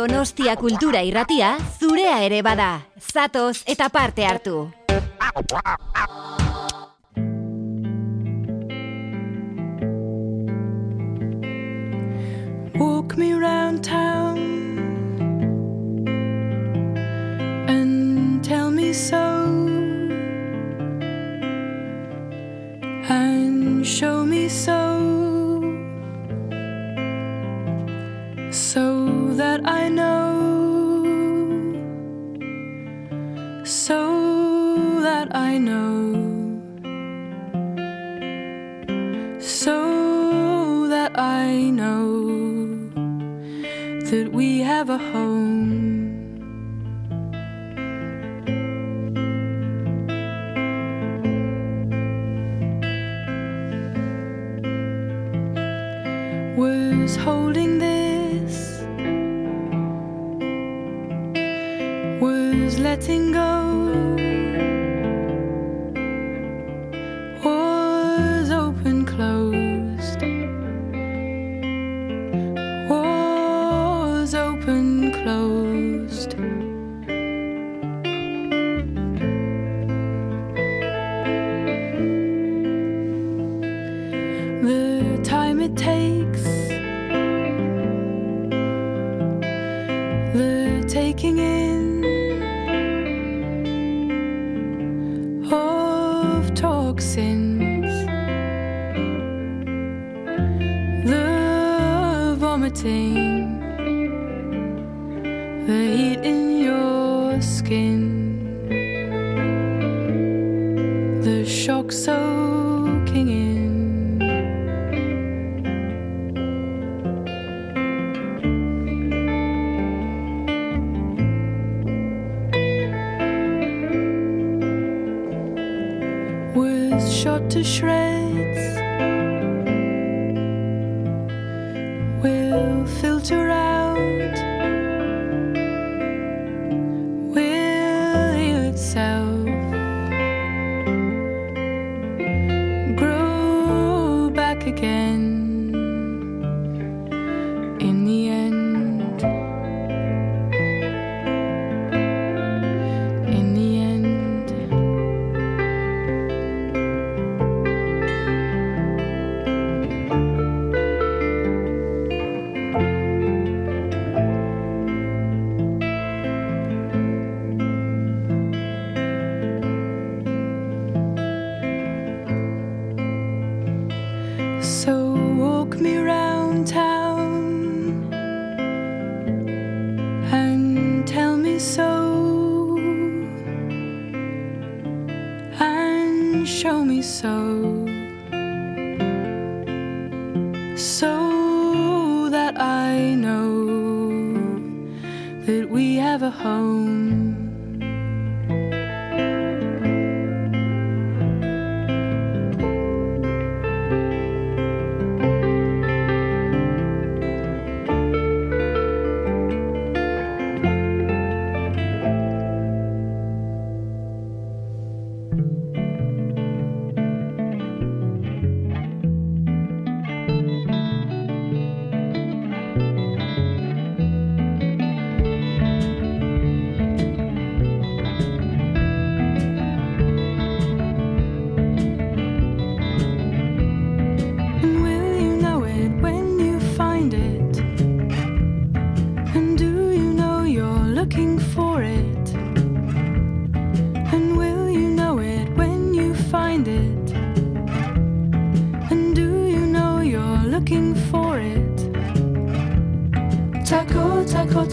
Donostia Kultura Irratia zurea ere bada. Zatoz eta parte hartu. Walk me around town and tell me so and show me so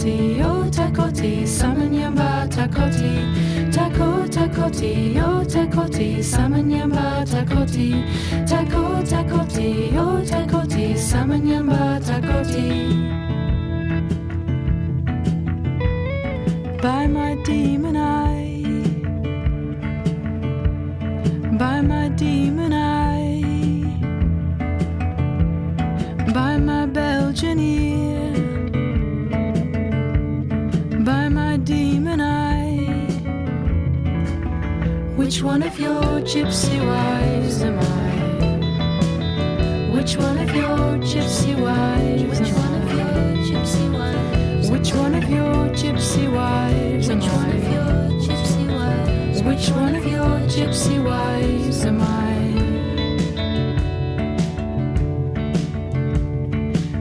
takoti, o takoti, samanyamba takoti. Tako takoti, o takoti, samanyamba takoti. Tako takoti, o takoti, samanyamba takoti. By my demon. gypsy wives am I? Which one of your gypsy wives Which one of your gypsy wives Which one of your gypsy wives Which one of your gypsy wives? Which one of your gypsy wives am I?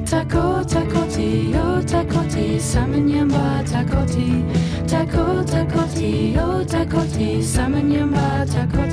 Taco, takoti, yo takoti, samanyamba takoti. Taco, takoti, yo takoti, samanyamba takoti.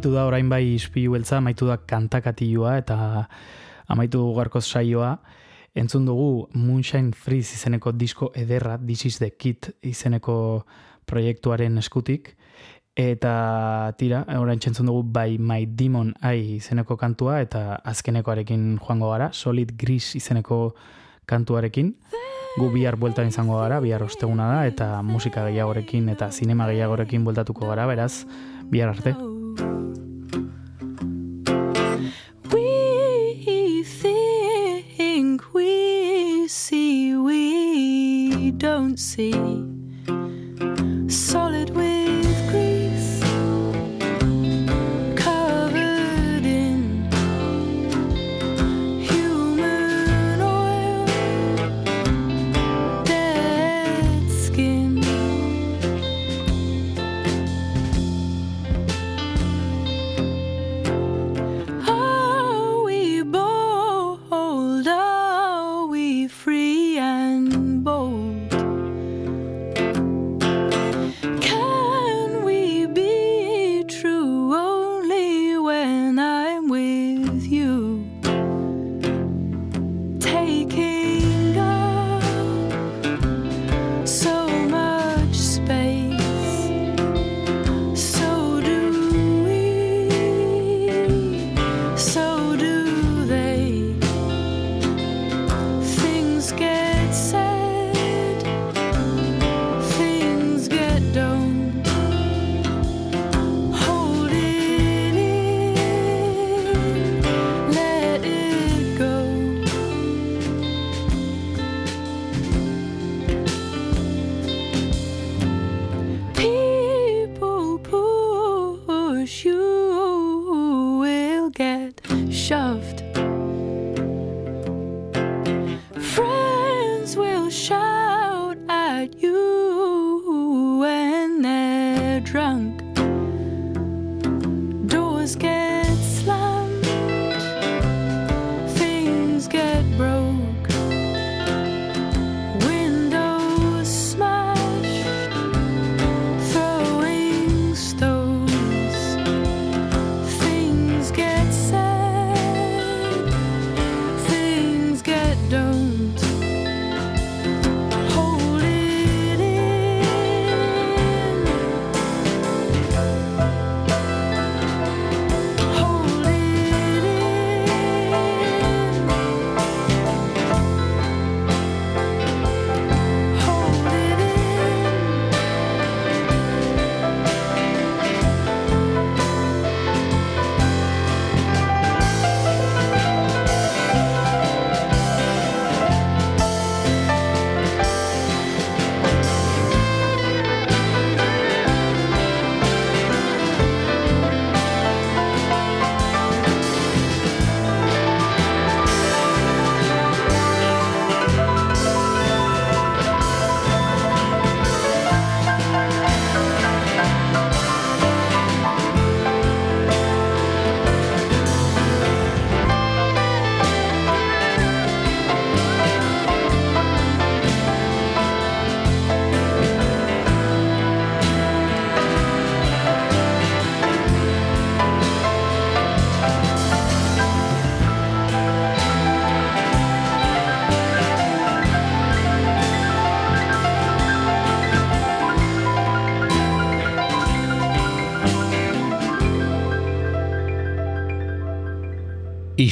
amaitu da orain bai ispilu beltza, amaitu da kantakatilua eta amaitu garkoz saioa. Entzun dugu Moonshine Freeze izeneko disko ederra, This is the Kit izeneko proiektuaren eskutik. Eta tira, orain txentzun dugu by My Demon Eye izeneko kantua eta azkenekoarekin joango gara, Solid Gris izeneko kantuarekin. Gu bihar bueltan izango gara, bihar osteguna da, eta musika gehiagorekin eta zinema gehiagorekin bueltatuko gara, beraz, bihar arte. see.